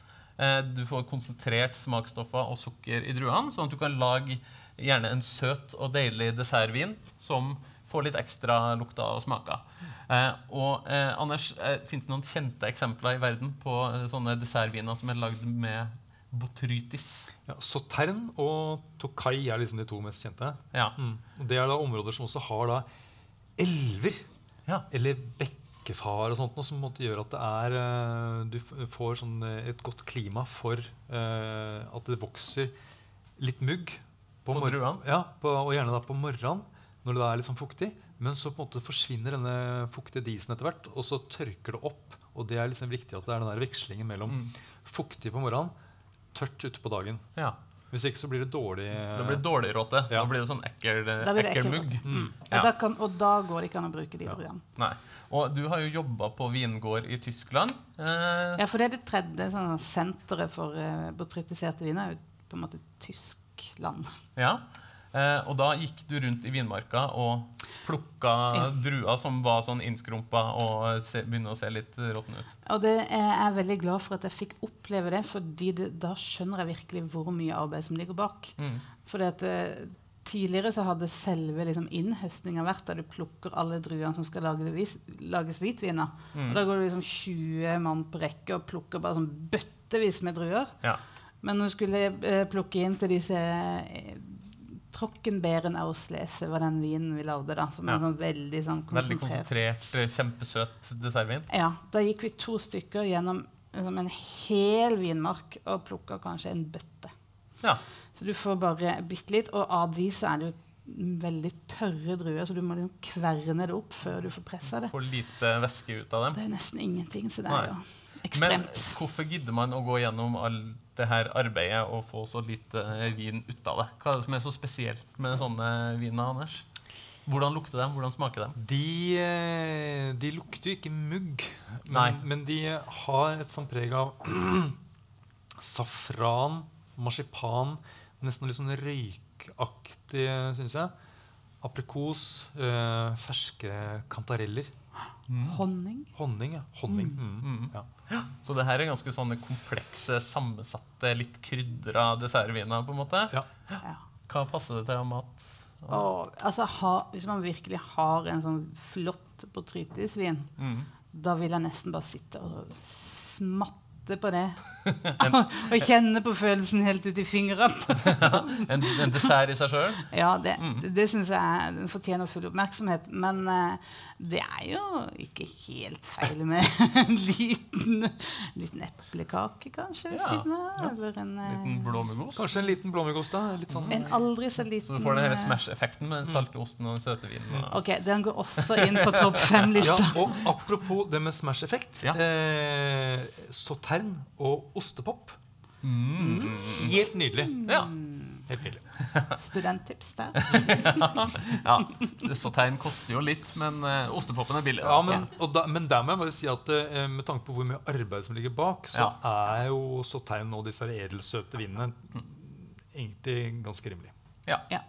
Speaker 2: Eh, du får konsentrert smaksstoffer og sukker i druene, sånn at du kan lage gjerne en søt og deilig dessertvin som får litt ekstra lukter og smaker. Eh, og eh, Anders, eh, Fins det noen kjente eksempler i verden på sånne dessertviner som er lagd med botrytis?
Speaker 3: Ja, Sautern og Tokai er liksom de to mest kjente.
Speaker 2: Ja.
Speaker 3: Mm. Det er da områder som også har da elver
Speaker 2: ja.
Speaker 3: eller bekkefar og sånt, noe som måtte gjøre gjør at det er eh, du får sånn eh, et godt klima for uh, at det vokser litt mugg
Speaker 2: På
Speaker 3: på
Speaker 2: druene?
Speaker 3: Ja, på, og gjerne da på morgenen når det er litt sånn fuktig. Men så på en måte forsvinner denne fuktige disen etter hvert, og så tørker det opp. Og det er liksom viktig at det er den der vekslingen mellom
Speaker 2: Mm.
Speaker 3: fuktig på morgenen, tørt ute på dagen.
Speaker 2: ja.
Speaker 3: Hvis ikke så blir det dårlig
Speaker 2: Det blir dårlig råte.
Speaker 3: Ja.
Speaker 2: Da blir det sånn ekkel,
Speaker 1: det
Speaker 2: ekkel
Speaker 1: ekkel
Speaker 2: mugg.
Speaker 3: Mm.
Speaker 1: Og,
Speaker 2: Ja.
Speaker 1: da kan, og da går det ikke an å bruke de
Speaker 3: Ja.
Speaker 2: Nei. Og du har jo jobba på vingård i Tyskland. Eh,
Speaker 1: Ja, for det er det tredje sånn, senteret for uh, botrytiserte viner. er jo på en måte Tyskland.
Speaker 2: ja. Eh, og da gikk du rundt i vinmarka og plukka druer som var sånn innskrumpa og se, begynner å se litt råtne ut.
Speaker 1: Og det er jeg er veldig glad for at jeg fikk oppleve det, fordi det, da skjønner jeg virkelig hvor mye arbeid som ligger bak.
Speaker 2: Mm.
Speaker 1: Fordi at eh, Tidligere så hadde selve liksom, innhøstninga vært der du plukker alle druene som skal lage, vis, lages hvitviner.
Speaker 2: Mm.
Speaker 1: Og da går det liksom 20 mann på rekke og plukker bare sånn bøttevis med druer.
Speaker 2: Ja.
Speaker 1: Men når du skulle eh, plukke inn til disse eh, Trockenbæren Auslese var den vinen vi lagde, da. Som
Speaker 2: Ja.
Speaker 1: sånn veldig sånn
Speaker 2: Veldig
Speaker 1: konsentrert.
Speaker 2: eh, kjempesøt dessertvin.
Speaker 1: Ja, da gikk vi to stykker gjennom liksom, en hel vinmark og plukka kanskje en bøtte.
Speaker 2: Ja.
Speaker 1: Så du får bare bitte litt. Og av de så er det jo veldig tørre druer, så du må liksom kverne det opp før du får pressa det.
Speaker 2: Får lite væske ut av dem.
Speaker 1: Det er jo nesten ingenting, så det er jo
Speaker 2: Men hvorfor gidder man å gå gjennom all det her arbeidet og få så lite eh, vin ut av det? Hva er det som er så spesielt med sånne viner, Anders? Hvordan lukter de? Hvordan smaker de?
Speaker 3: De, eh, de lukter jo ikke mugg, men, men de har et sånt preg av safran, marsipan, nesten litt sånn røykaktig, syns jeg. Aprikos, øh, ferske kantareller.
Speaker 1: Honning.
Speaker 3: Honning, ja. Honning. Mm.
Speaker 2: Mm.
Speaker 3: Ja.
Speaker 2: Så det her er ganske sånne komplekse, sammensatte, litt krydra dessertviner, på en måte.
Speaker 3: Ja.
Speaker 1: Ja.
Speaker 2: Hva passer det til av mat?
Speaker 1: Og, altså, ha, hvis man virkelig har en sånn flott botrytisvin,
Speaker 2: Mm.
Speaker 1: da vil jeg nesten bare sitte og smatte på det. og kjenne på følelsen helt ut i fingrene.
Speaker 2: En, en dessert i seg sjøl?
Speaker 1: Ja, det,
Speaker 2: Mm.
Speaker 1: det, det syns jeg den fortjener full oppmerksomhet. Men uh, det er jo ikke helt feil med en liten, liten eplekake, kanskje.
Speaker 2: Ja,
Speaker 1: siden av, Eller en, uh,
Speaker 2: Liten blåmuggost?
Speaker 3: Kanskje en liten blåmuggost, da. Litt sånn
Speaker 1: en aldri så liten
Speaker 2: Så du får den her
Speaker 1: eh,
Speaker 2: Smash-effekten med den salte osten og den søte vinen. og-
Speaker 1: Ok, den går også inn på topp
Speaker 3: Ja,
Speaker 1: fem-lista.
Speaker 3: og apropos det med Smash-effekt.
Speaker 2: Ja.
Speaker 3: Eh, sautern og ostepop.
Speaker 2: Mm.
Speaker 3: Helt nydelig.
Speaker 2: Ja.
Speaker 1: Studenttips der.
Speaker 2: ja. Sautern koster jo litt, men uh, ostepopen er billig.
Speaker 3: Ja, men, og da, men der må jeg bare si at uh, med tanke på hvor mye arbeid som ligger bak, så er jo sautern og disse edelsøte vinene egentlig ganske rimelig.
Speaker 2: Ja.
Speaker 1: Ja.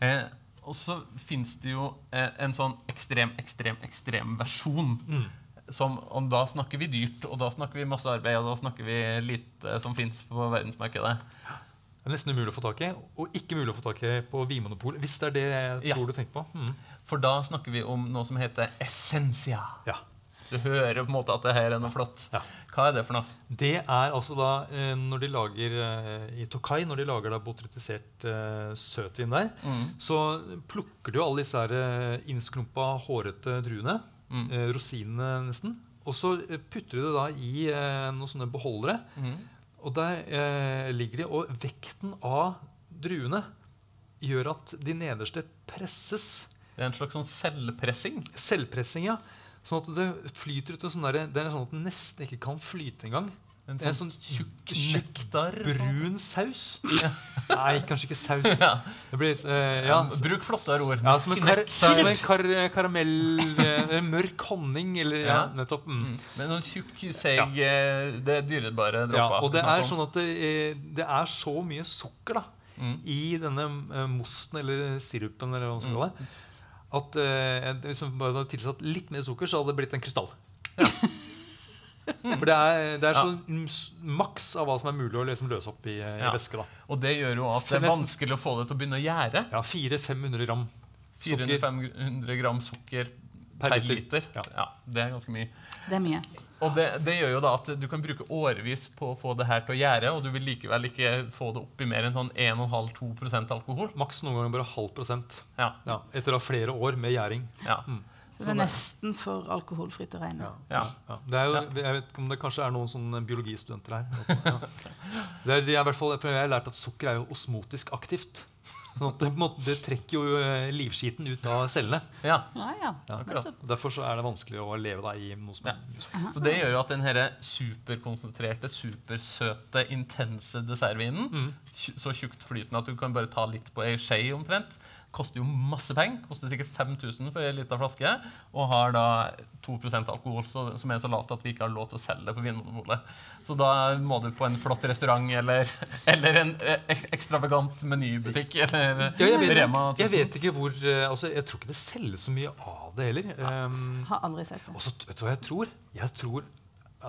Speaker 2: Eh, og så fins det jo eh, en sånn ekstrem, ekstrem, ekstrem versjon. Som om da snakker vi dyrt, og da snakker vi masse arbeid, og da snakker vi lite som fins på verdensmarkedet.
Speaker 3: Det er nesten umulig å få tak i, og ikke mulig å få tak i på Vinmonopolet. Hvis det er det jeg
Speaker 2: Ja.
Speaker 3: tror du tenker på. Mm.
Speaker 2: For da snakker vi om noe som heter essensia.
Speaker 3: Ja.
Speaker 2: Du hører på en måte at det her er noe flott.
Speaker 3: Ja.
Speaker 2: Hva er det for noe?
Speaker 3: Det er altså da eh, når de lager eh, i Tokai, når de lager da botrytisert eh, søtvin der,
Speaker 2: Mm.
Speaker 3: så plukker du alle disse her innskrumpa, hårete druene.
Speaker 2: Mm.
Speaker 3: Eh, rosinene nesten. Og så eh, putter du det da i eh, noen sånne beholdere.
Speaker 2: Mm.
Speaker 3: Og der ligger de, og vekten av druene gjør at de nederste presses.
Speaker 2: Det er en slags sånn selvpressing.
Speaker 3: Selvpressing, ja. Sånn at det flyter ut en sånn derre Det er sånn at det nesten ikke kan flyte engang.
Speaker 2: En
Speaker 3: sånn, en
Speaker 2: sånn
Speaker 3: sånn
Speaker 2: tjukk nektar.
Speaker 3: brun saus. Nei, kanskje ikke saus.
Speaker 2: Ja.
Speaker 3: Det blir uh, ja,
Speaker 2: Bruk flottere ord.
Speaker 3: ja, som en, kar som en kar karamell uh, Mørk honning, eller ja,
Speaker 2: Ja.
Speaker 3: nettopp. Mm.
Speaker 2: Mm. Men noen tjukk, seig eh, Det er dyrebare
Speaker 3: Ja, og det er sånn at det, det er så mye sukker da
Speaker 2: Mm.
Speaker 3: i denne uh, mosten eller sirupen eller hva man skal
Speaker 2: Mm.
Speaker 3: kalle det, at hvis man bare hadde tilsatt litt mer sukker, så hadde det blitt en krystall. For det er, det er
Speaker 2: Ja.
Speaker 3: så mm, maks av hva som er mulig å liksom løse opp i, i
Speaker 2: Ja.
Speaker 3: væske. da.
Speaker 2: Og det gjør jo at det er vanskelig å få det til å begynne å gjære.
Speaker 3: Ja, 400-500 gram sukker.
Speaker 2: 400-500 gram sukker per,
Speaker 3: Per
Speaker 2: liter.
Speaker 3: liter.
Speaker 2: Ja.
Speaker 3: Ja.
Speaker 2: Det er ganske mye.
Speaker 1: Det er mye.
Speaker 2: Og det, det gjør jo da at du kan bruke årevis på å få det her til å gjære, og du vil likevel ikke få det opp i mer enn sånn 1,5-2% alkohol.
Speaker 3: Maks noen ganger bare halv prosent.
Speaker 2: Ja.
Speaker 3: Ja, etter å ha flere år med gjæring.
Speaker 2: ja.
Speaker 1: Så det er nesten for alkoholfritt å regne.
Speaker 3: Ja.
Speaker 2: Ja.
Speaker 3: Ja. Det er jo, jeg vet ikke om det kanskje er noen sånne biologistudenter her. Ja. Det er, jeg, er fall, for jeg har lært at sukker er jo osmotisk aktivt. Sånn at det, måte, det trekker jo eh, livskiten ut av cellene.
Speaker 2: ja.
Speaker 1: Ja, ja.
Speaker 2: Akkurat.
Speaker 3: Derfor så er det vanskelig å leve da, i noe som
Speaker 2: Ja. Så det gjør jo at den superkonsentrerte, supersøte, intense dessertvinen,
Speaker 3: Mm.
Speaker 2: så tjukt flytende at du kan bare ta litt på ei skje omtrent, koster jo masse penger. Koster sikkert 5000 for ei lita flaske, og har da 2% alkohol, så, som er så lavt at vi ikke har lov til å selge det på Vinmonopolet. Så da må du på en flott restaurant eller, eller en eh, ek- ekstravagant menybutikk eller
Speaker 3: Ja, jeg, vet,
Speaker 2: Rema 1000.
Speaker 3: jeg vet ikke hvor eh, altså, Jeg tror ikke det selges så mye av det heller. Um,
Speaker 1: Har aldri sett det.
Speaker 3: Også, vet du hva jeg tror? Jeg tror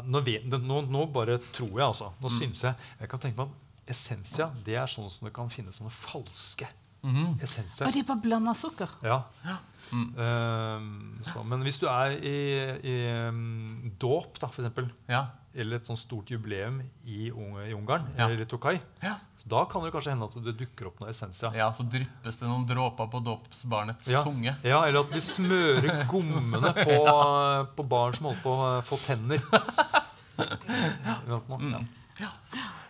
Speaker 3: nå, vet, nå, nå bare tror jeg, altså. Nå syns jeg Jeg kan tenke meg at Essensia det er sånn som det kan finnes sånne falske
Speaker 2: Mhm.
Speaker 3: Essenser.
Speaker 1: Og de bare blanda sukker.
Speaker 3: Ja.
Speaker 2: Mm.
Speaker 3: Um, så, men hvis du er i, i um, dåp, da, eksempel,
Speaker 2: Ja.
Speaker 3: eller et sånt stort jubileum i, Unge, i Ungarn,
Speaker 2: Ja.
Speaker 3: eller i Tokai,
Speaker 2: Ja.
Speaker 3: så da kan det kanskje hende at det dukker opp noe Essensia.
Speaker 2: ja, så dryppes det noen dråper på dåpsbarnets
Speaker 3: Ja.
Speaker 2: tunge.
Speaker 3: Ja, eller at vi smører gommene på, på barn som holder på å få tenner. Ja.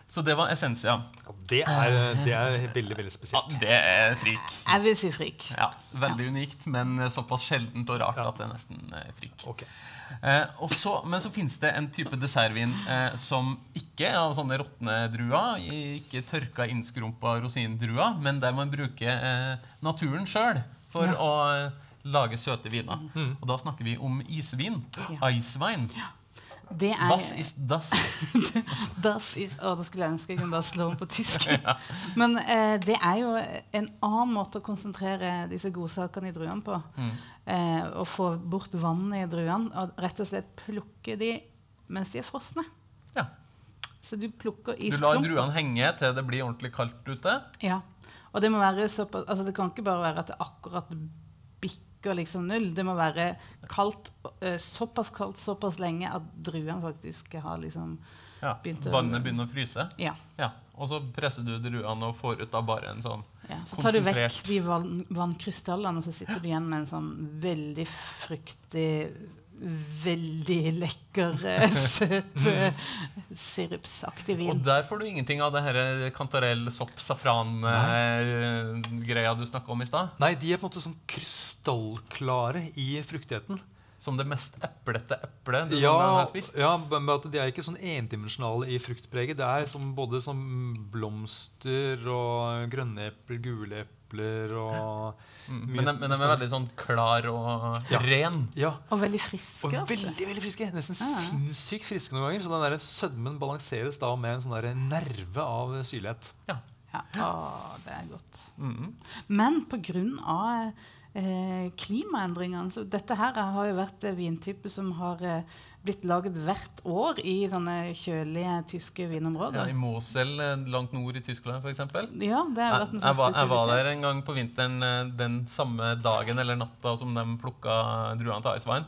Speaker 2: Så det var essensia.
Speaker 3: Ja, det, er, det er veldig, veldig
Speaker 2: Ja, det er frik.
Speaker 1: Jeg vil si frik.
Speaker 2: Ja, Veldig unikt, men såpass sjeldent og rart
Speaker 3: Ja.
Speaker 2: at det er nesten er frik.
Speaker 3: Okay.
Speaker 2: Eh, også, men så finnes det en type dessertvin eh, som ikke er av sånne råtne druer, ikke tørka, innskrumpa rosindruer, men der man bruker eh, naturen sjøl for
Speaker 1: Ja.
Speaker 2: å eh, lage søte viner.
Speaker 3: Mm.
Speaker 2: Og da snakker vi om isvin.
Speaker 1: Ja.
Speaker 2: Icewine.
Speaker 1: Det er
Speaker 2: Was ist das?
Speaker 1: Das is, å, da skulle jeg ønske jeg kunne bare slå om på tysk. Men eh, det er jo en annen måte å konsentrere disse godsakene i druene på.
Speaker 2: Mm.
Speaker 1: Eh, å få bort vannet i druene og rett og slett plukke de mens de er frosne.
Speaker 2: Ja.
Speaker 1: Så du plukker
Speaker 2: Du lar druene henge til det blir ordentlig kaldt ute.
Speaker 1: Ja. Og det må være såpass Altså det kan ikke bare være at det akkurat bikker liksom null. Det må være kaldt, eh, såpass kaldt såpass lenge at druene faktisk har liksom
Speaker 2: Ja. Vannet begynner å fryse.
Speaker 1: Ja.
Speaker 2: Ja. Og så presser du druene og får ut da bare en sånn
Speaker 1: ja. Så tar du vekk de vann, vannkrystallene, og så sitter du igjen med en sånn veldig fruktig Veldig lekker, eh, søt, sirupsaktig vin.
Speaker 2: Og der får du ingenting av det her kantarell, sopp, safran-greia du snakka om i stad.
Speaker 3: Nei, de er på en måte sånn krystallklare i fruktigheten.
Speaker 2: Som det mest eplete eplet du
Speaker 3: Ja,
Speaker 2: har spist.
Speaker 3: ja, men at de er ikke sånn endimensjonale i fruktpreget. Det er som både som blomster og grønne epler, gule epler og
Speaker 2: Mm.
Speaker 3: mye
Speaker 2: Men, de, men de er veldig sånn klar og
Speaker 3: Ja.
Speaker 2: ren.
Speaker 3: Ja,
Speaker 1: Og veldig friske.
Speaker 3: og
Speaker 1: altså.
Speaker 3: veldig veldig friske. Nesten
Speaker 1: Ja.
Speaker 3: sinnssykt friske noen ganger. Så den der sødmen balanseres da med en sånn der nerve av syrlighet.
Speaker 2: Ja.
Speaker 1: Ja. Å, det er godt.
Speaker 2: Mm.
Speaker 1: Men pga. Eh, klimaendringene så Dette her har jo vært eh, vintyper som har eh, blitt laget hvert år i sånne kjølige tyske
Speaker 2: Ja, I. Mosel, eh, langt nord i Tyskland f.eks.
Speaker 1: Ja, det har
Speaker 2: Jeg,
Speaker 1: vært en
Speaker 2: jeg,
Speaker 1: sånn
Speaker 2: var, jeg var der en gang på vinteren eh, den samme dagen eller natta som de plukka druene til Eiswein.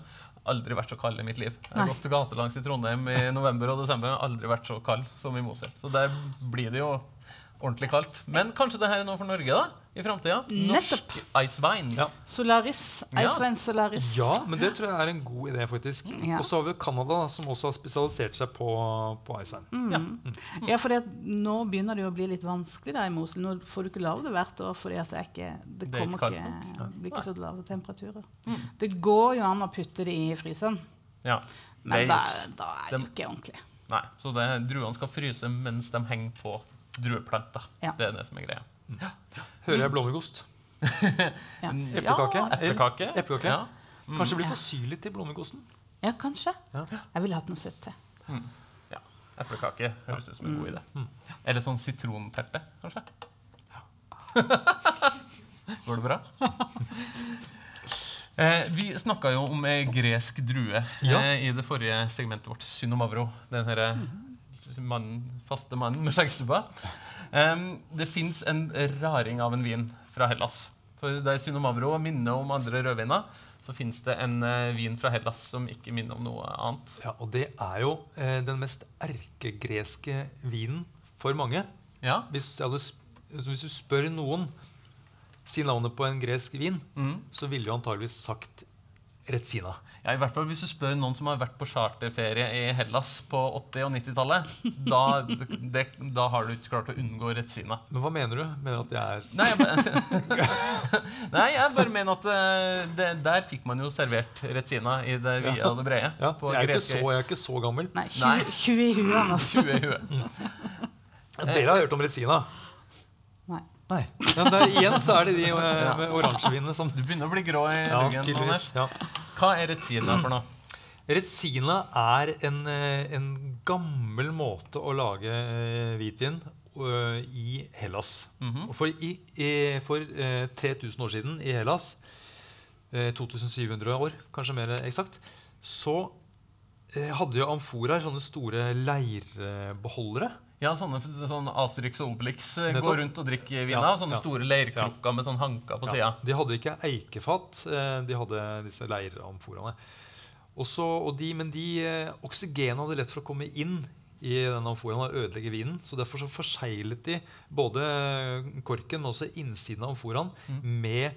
Speaker 2: Aldri vært så kald i mitt liv. Jeg har
Speaker 1: Nei.
Speaker 2: gått gatelangs i Trondheim i november og desember. Aldri vært så kald som i Mosel. Så der blir det jo ordentlig kaldt. Men kanskje det her er noe for Norge da, i framtida? Norsk. Icewine.
Speaker 3: Ja.
Speaker 1: Solaris.
Speaker 2: Ja.
Speaker 1: Solaris.
Speaker 3: Ja, men det tror jeg er en god idé, faktisk.
Speaker 1: Ja.
Speaker 3: Og så har vi jo Canada, som også har spesialisert seg på, på icewein.
Speaker 1: Mm.
Speaker 2: Ja.
Speaker 1: Ja, for nå begynner det jo å bli litt vanskelig der i Mosul. Nå får du ikke lave det hvert år, fordi det, ikke, det,
Speaker 2: Det
Speaker 1: kommer
Speaker 2: ikke
Speaker 1: ikke, blir ikke så lave temperaturer.
Speaker 2: Mm.
Speaker 1: Det går jo an å putte det i fryseren,
Speaker 2: Ja.
Speaker 1: men da, da er det jo ikke ordentlig.
Speaker 2: Nei, så det, druene skal fryse mens de henger på drueplanter.
Speaker 1: Ja.
Speaker 2: Det er det som er greia.
Speaker 3: Hører jeg blåmuggost?
Speaker 1: Ja.
Speaker 3: Eplekake?
Speaker 1: Ja,
Speaker 2: Eplekake?
Speaker 3: Eplekake?
Speaker 2: Ja.
Speaker 3: Kanskje det blir
Speaker 1: Ja.
Speaker 3: for syrlig til blåmuggosten?
Speaker 1: ja, kanskje.
Speaker 3: Ja.
Speaker 1: Jeg ville hatt noe søtt til.
Speaker 2: ja. Eplekake høres ut som en god idé. Eller sånn sitronterte, kanskje. Går det bra? Eh, vi snakka jo om ei gresk drue
Speaker 3: Ja.
Speaker 2: eh, i det forrige segmentet vårt, Synomavro. Den herre mannen, faste mannen med skjeggstubba. Um, det fins en raring av en vin fra Hellas. For der Synomavro minner om andre rødviner, så fins det en uh, vin fra Hellas som ikke minner om noe annet.
Speaker 3: Ja, og det er jo uh, den mest erkegreske vinen for mange.
Speaker 2: Ja.
Speaker 3: Hvis, jeg hvis du spør noen si navnet på en gresk vin,
Speaker 2: Mm.
Speaker 3: så ville jo antageligvis sagt Retsina.
Speaker 2: ja, I hvert fall hvis du spør noen som har vært på charterferie i Hellas på 80- og 90-tallet. Da, det, da har du ikke klart å unngå Retsina.
Speaker 3: Men hva mener du? Mener du at det er
Speaker 2: Nei, jeg bare, Nei, jeg bare mener at eh, det, der fikk man jo servert Retsina i det vide og det brede.
Speaker 3: Ja,
Speaker 2: på
Speaker 3: for jeg er, ikke så, jeg er ikke så gammel.
Speaker 1: Nei,
Speaker 2: Nei.
Speaker 1: 20, 20 i huet. Altså.
Speaker 2: 20 i huet.
Speaker 3: Dere har hørt om Retsina?
Speaker 1: Nei.
Speaker 3: Nei. Men det, igjen så er det de eh, med oransjevinene som
Speaker 2: Du begynner å bli grå i
Speaker 3: Ja,
Speaker 2: ryggen.
Speaker 3: Ja.
Speaker 2: Hva er retina for noe?
Speaker 3: Retsina er en, eh, en gammel måte å lage eh, hvitvin uh, i Hellas.
Speaker 2: Mm
Speaker 3: -hmm. For, i, i, for uh, 3000 år siden i Hellas, uh, 2700 år kanskje mer eksakt, så eh, hadde jo amforaer sånne store leirbeholdere.
Speaker 2: Ja, sånne, sånn Asterix og Obelix eh,
Speaker 3: Nettopp.
Speaker 2: går rundt og drikker vin
Speaker 3: Ja.
Speaker 2: Sånne
Speaker 3: ja.
Speaker 2: store leirkrukker med sånn hanker på sida.
Speaker 3: De hadde ikke eikefat, eh, de hadde disse leiramforaene. Og de, men de eh, oksygenet hadde lett for å komme inn i den amforaen og ødelegge vinen. Så derfor så forseglet de både korken, og også innsiden av amforaen
Speaker 2: Mm.
Speaker 3: med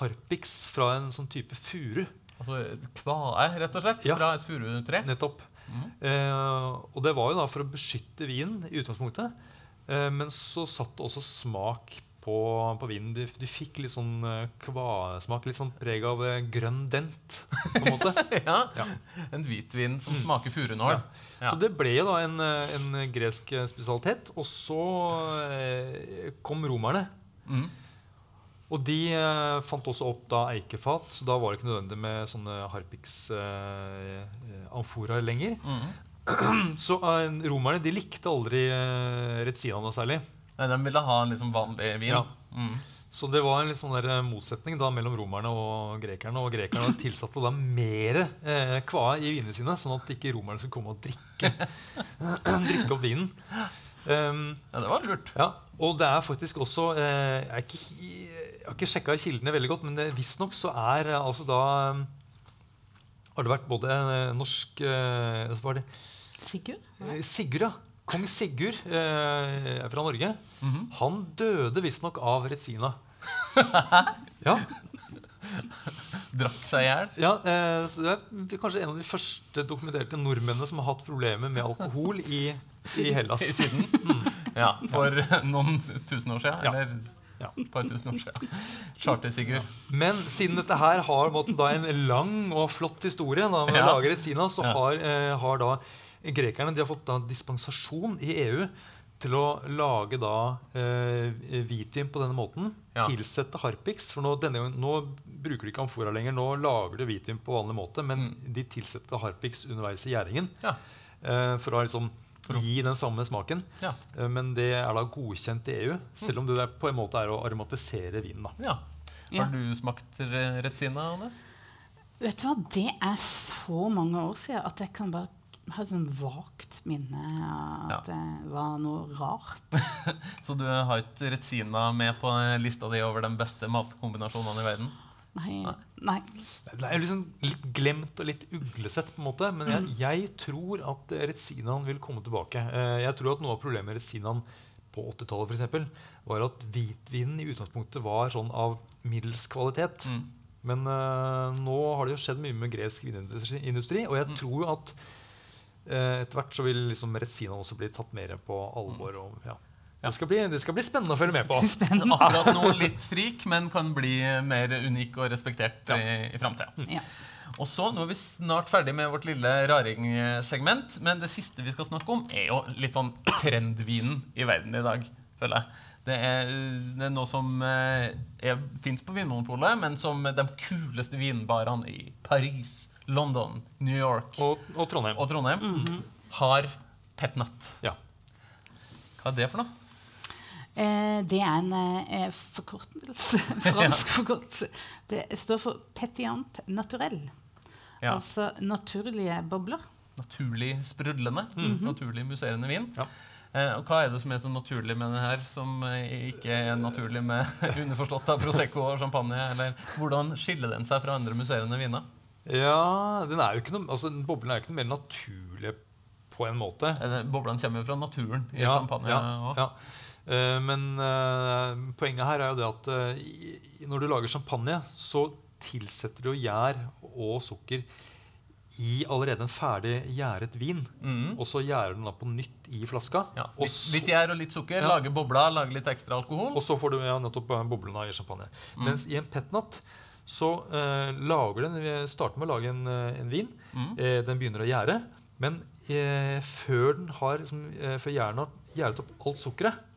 Speaker 3: harpiks fra en sånn type furu.
Speaker 2: Altså kvae, rett og slett,
Speaker 3: Ja.
Speaker 2: fra et furutre.
Speaker 3: Nettopp.
Speaker 2: Mhm.
Speaker 3: Eh, og det var jo da for å beskytte vinen i utgangspunktet. Eh, men så satt det også smak på, på vinen. Du, du fikk litt sånn eh, kvasmak, litt sånn preg av eh, grønn dent. på en måte.
Speaker 2: ja.
Speaker 3: Ja.
Speaker 2: En hvitvin som smaker furunål. Ja.
Speaker 3: Så det ble jo da en, eh, en gresk spesialitet. Og så eh, kom romerne.
Speaker 2: Mm.
Speaker 3: Og de eh, fant også opp da eikefat, så da var det ikke nødvendig med sånne harpiks-amforaer lenger.
Speaker 2: Mm.
Speaker 3: Så eh, romerne de likte aldri eh, Retzina noe særlig.
Speaker 2: Nei, de ville ha en liksom vanlig vin.
Speaker 3: Ja.
Speaker 2: Mm.
Speaker 3: Så det var en litt sånn der eh, motsetning da mellom romerne og grekerne. Og grekerne tilsatte da mer eh, kvae i vinene sine, sånn at ikke romerne skulle komme og drikke, drikke opp vinen. Um,
Speaker 2: Ja, det var lurt.
Speaker 3: ja, og det er faktisk også eh, Jeg, er ikke, jeg har ikke sjekka kildene veldig godt, men det- visstnok så er eh, altså da um, Har det vært både eh, norsk eh, var det
Speaker 1: Sigurd?
Speaker 3: Eh, Sigurd, ja. Kong Sigurd eh, fra Norge.
Speaker 2: Mhm.
Speaker 3: Han døde visstnok av Retsina. ja,
Speaker 2: Drakk seg i hjel.
Speaker 3: ja eh, så det er kanskje en av de første dokumenterte nordmennene som har hatt problemer med alkohol i, i Hellas.
Speaker 2: I Syden. Ja, for noen tusen år siden.
Speaker 3: Ja.
Speaker 2: Eller
Speaker 3: Ja.
Speaker 2: et par tusen år siden. Charter-Sigurd.
Speaker 3: Men siden dette her har måten, da, en lang og flott historie da, med
Speaker 2: Ja.
Speaker 3: å Sina, så
Speaker 2: Ja.
Speaker 3: har, eh, har da grekerne de har fått da dispensasjon i EU til å lage da eh, hvitvin på denne måten.
Speaker 2: Ja.
Speaker 3: Tilsette harpiks. For nå, denne gangen, nå bruker de ikke amfora lenger. Nå lager du hvitvin på vanlig måte, men de tilsetter harpiks underveis i gjæringen.
Speaker 2: Mm. Ja.
Speaker 3: eh, for å liksom gi den samme smaken.
Speaker 2: Ja.
Speaker 3: Eh, men det er da godkjent i EU, selv om det der på en måte er å aromatisere vinen. da.
Speaker 2: ja.
Speaker 1: Ja.
Speaker 2: Har du smakt Retzina, Anne?
Speaker 1: Vet du hva, det er så mange år siden at jeg kan bare ha et vagt minne av at det var noe rart.
Speaker 2: Så du har ikke Retzina med på lista di over de beste matkombinasjonene i verden?
Speaker 1: Nei. nei.
Speaker 3: Det er liksom litt glemt og litt uglesett, på en måte, men jeg, jeg tror at Retzinaen vil komme tilbake. Eh, Jeg tror at Noe av problemet med Retzinaen på 80-tallet for var at hvitvinen i utgangspunktet var sånn av middels kvalitet.
Speaker 2: Mm.
Speaker 3: Men uh, nå har det jo skjedd mye med gresk vinindustri, og jeg tror jo at uh, etter hvert så vil liksom Retzinaen også bli tatt mer på alvor. Og, ja. Det, skal bli, det skal bli spennende å følge med på.
Speaker 1: Spennende.
Speaker 2: Akkurat nå litt frik, men kan bli mer unik og respektert i, i framtida.
Speaker 1: Ja.
Speaker 2: Og så, Nå er vi snart ferdig med vårt lille raring-segment, men det siste vi skal snakke om, er jo litt sånn trendvinen i verden i dag, føler jeg. Det er, det er noe som eh, er, fins på Vinmonopolet, men som de kuleste vinbarene i Paris, London, New York
Speaker 3: Og, og Trondheim.
Speaker 2: og Trondheim har petnat.
Speaker 3: Ja.
Speaker 2: Hva er det for noe?
Speaker 1: Eh, det er en eh, forkortelse. Fransk forkortelse. Det står for petiant naturel.
Speaker 2: Ja.
Speaker 1: Altså naturlige bobler.
Speaker 2: Naturlig sprudlende. Naturlig musserende vin.
Speaker 3: Ja.
Speaker 2: Eh, og hva er det som er så naturlig med det her, som eh, ikke er naturlig med underforstått av Prosecco og champagne? Eller hvordan skiller den seg fra andre musserende viner?
Speaker 3: Ja, den er jo ikke noe, altså, Boblen er jo ikke noe mer naturlig på en måte.
Speaker 2: Eh, Boblene kommer jo fra naturen i
Speaker 3: Ja,
Speaker 2: champagne.
Speaker 3: ja,
Speaker 2: også.
Speaker 3: ja. Eh, men eh, poenget her er jo det at eh, når du lager champagne, så tilsetter du gjær og sukker i allerede en ferdig gjæret vin.
Speaker 2: Mm.
Speaker 3: Og så gjærer den da på nytt i flaska.
Speaker 2: Ja, litt, litt gjær og litt sukker,
Speaker 3: Ja.
Speaker 2: lage bobler, lage litt ekstra alkohol.
Speaker 3: og så får du ja, nettopp boblene i champagne.
Speaker 2: Mm.
Speaker 3: Mens i en petnat så eh, lager den vi starter med å lage en, en vin.
Speaker 2: Mm.
Speaker 3: Eh, den begynner å gjære. Men eh, før den har liksom, før gjæren har gjæret opp alt sukkeret,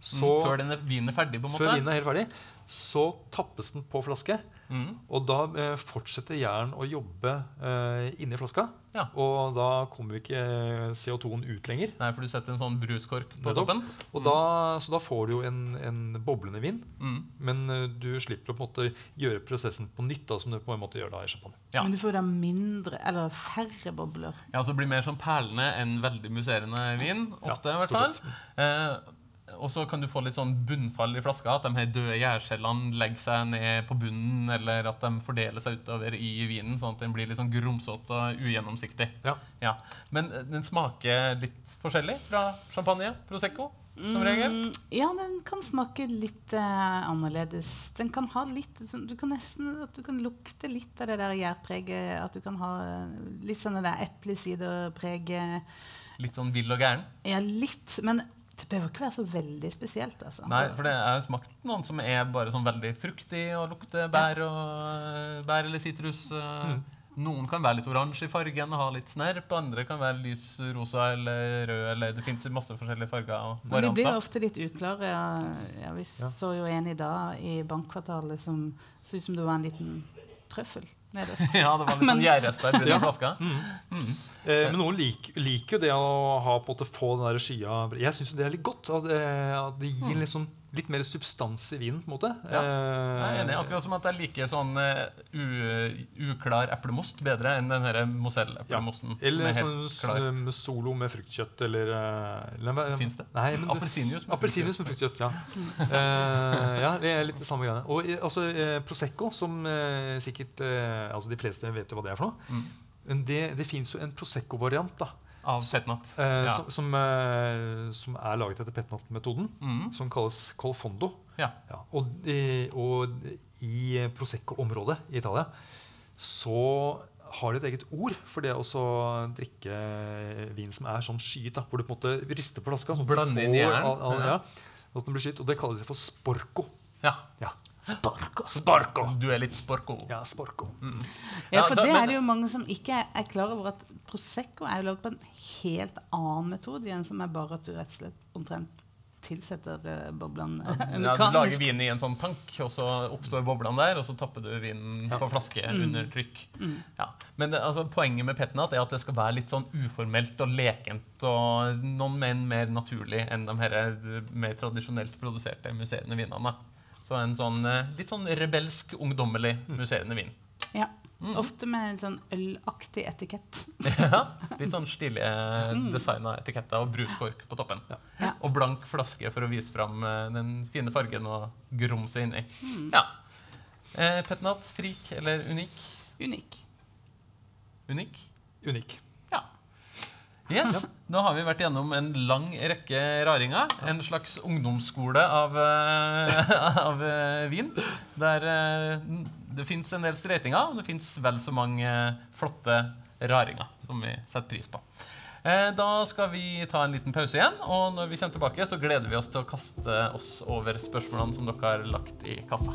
Speaker 3: så
Speaker 2: Mm, før denne vinen er ferdig, på en måte.
Speaker 3: Før vinen er helt ferdig, så tappes den på flaske.
Speaker 2: Mm.
Speaker 3: Og da eh, fortsetter jern å jobbe eh, inni flaska.
Speaker 2: Ja.
Speaker 3: Og da kommer ikke eh, CO2-en ut lenger.
Speaker 2: Nei, for du setter en sånn bruskork på
Speaker 3: Nettopp.
Speaker 2: toppen.
Speaker 3: Og da, så da får du jo en, en boblende vin.
Speaker 2: Mhm.
Speaker 3: Men eh, du slipper å på en måte gjøre prosessen på nytt, da, som du på en måte gjør da i champagne.
Speaker 2: Ja.
Speaker 1: Men du får da mindre, eller færre bobler.
Speaker 2: Ja, så det blir mer sånn perlende enn veldig musserende vin. Ofte, i hvert fall. Og så kan du få litt sånn bunnfall i flaska. At de her døde gjærcellene legger seg ned på bunnen, eller at de fordeler seg utover i vinen, sånn at den blir litt sånn grumsete og ugjennomsiktig.
Speaker 3: Ja.
Speaker 2: Ja. Men eh, den smaker litt forskjellig fra champagne, prosecco, som regel.
Speaker 1: Mm, ja, den kan smake litt uh, annerledes. Den kan ha litt sånn, Du kan nesten at du kan lukte litt av det der gjærpreget. At du kan ha eh, litt sånn det der eplesiderpreget.
Speaker 2: Litt sånn vill og gæren.
Speaker 1: Ja, litt. Men det behøver ikke være så veldig spesielt, altså.
Speaker 2: Nei, for det er smakt noen som er bare sånn veldig fruktig og lukter bær, og, bær eller sitrus. Mm. Noen kan være litt oransje i fargen og ha litt snerp. Andre kan være lys rosa eller rød. eller Det fins masse forskjellige farger og
Speaker 1: Men de blir
Speaker 2: varianter.
Speaker 1: ofte litt uklare. Ja, vi så jo en i dag i bankkvartalet som så ut som det var en liten trøffel nederst.
Speaker 2: Ja, det var litt sånn gjærrester i
Speaker 3: Ja.
Speaker 2: den flaska.
Speaker 3: Eh, men noen lik, liker jo det å ha på en måte få den der skia Jeg syns det er litt godt. At, eh, at det gir liksom litt mer substans i vinen. på en måte.
Speaker 2: Ja,
Speaker 3: Eh,
Speaker 2: Jeg er enig. Akkurat som at jeg liker sånn uh, uklar eplemost bedre enn den her Mozell-eplemosten.
Speaker 3: Eller
Speaker 2: som er
Speaker 3: sånn
Speaker 2: helt klar.
Speaker 3: sånn solo med fruktkjøtt eller, eh, eller
Speaker 2: Fins det?
Speaker 3: Nei, men
Speaker 2: Appelsinius med
Speaker 3: Appelsinius med fruktkjøtt, ja. uh, ja, det er litt det samme greiene. Og eh, altså, uh, Prosecco, som eh, sikkert eh, altså De fleste vet jo hva det er for noe.
Speaker 2: Mm.
Speaker 3: Men det, det fins jo en Prosecco-variant da,
Speaker 2: Av petnat.
Speaker 3: eh,
Speaker 2: Ja.
Speaker 3: som, som, eh, som er laget etter petnat-metoden,
Speaker 2: Mm.
Speaker 3: som kalles colfondo.
Speaker 2: Ja.
Speaker 3: Ja, og, og i Prosecco-området i Italia så har de et eget ord for det å drikke vin som er sånn skyet. da, Hvor du på en måte rister på flaska. sånn
Speaker 2: Blande inn ja.
Speaker 3: ja, sånn Og det kalles for sporco.
Speaker 2: ja.
Speaker 1: Sparko.
Speaker 3: Sparco!
Speaker 2: Du er litt sporco.
Speaker 3: Ja, sporco.
Speaker 1: Ja,
Speaker 2: Ja,
Speaker 1: for det er det jo mange som ikke er, klar over at Prosecco er jo laget på en helt annen metode igjen, som er bare at du rett og slett omtrent tilsetter eh, boblene mekanisk.
Speaker 2: Ja, du lager vin i en sånn tank, og så oppstår boblene der, og så tapper du vinen på flaske under trykk.
Speaker 1: Mm.
Speaker 2: Ja. Men det, altså, poenget med petnat er at det skal være litt sånn uformelt og lekent, og noen menn mer naturlig enn de her eh, mer tradisjonelt produserte musserende vinene. Så en sånn eh, litt sånn rebelsk, ungdommelig musserende vin.
Speaker 1: Ja. Ofte med en sånn ølaktig etikett.
Speaker 2: ja, litt sånn stilige designa etiketter og bruskork på toppen.
Speaker 1: Ja.
Speaker 2: Og blank flaske for å vise fram eh, den fine fargen og grumset inni. Ja. Eh, petnat, frik eller unik?
Speaker 1: Unik.
Speaker 2: Unik?
Speaker 3: Unik.
Speaker 2: Ja. Yes, Da har vi vært gjennom en lang rekke raringer. En slags ungdomsskole av, eh, av eh, vin. Der eh, det fins en del streitinger, og det fins vel så mange flotte raringer som vi setter pris på. Da skal vi ta en liten pause igjen, og når vi kommer tilbake, så gleder vi oss til å kaste oss over spørsmålene som dere har lagt i kassa.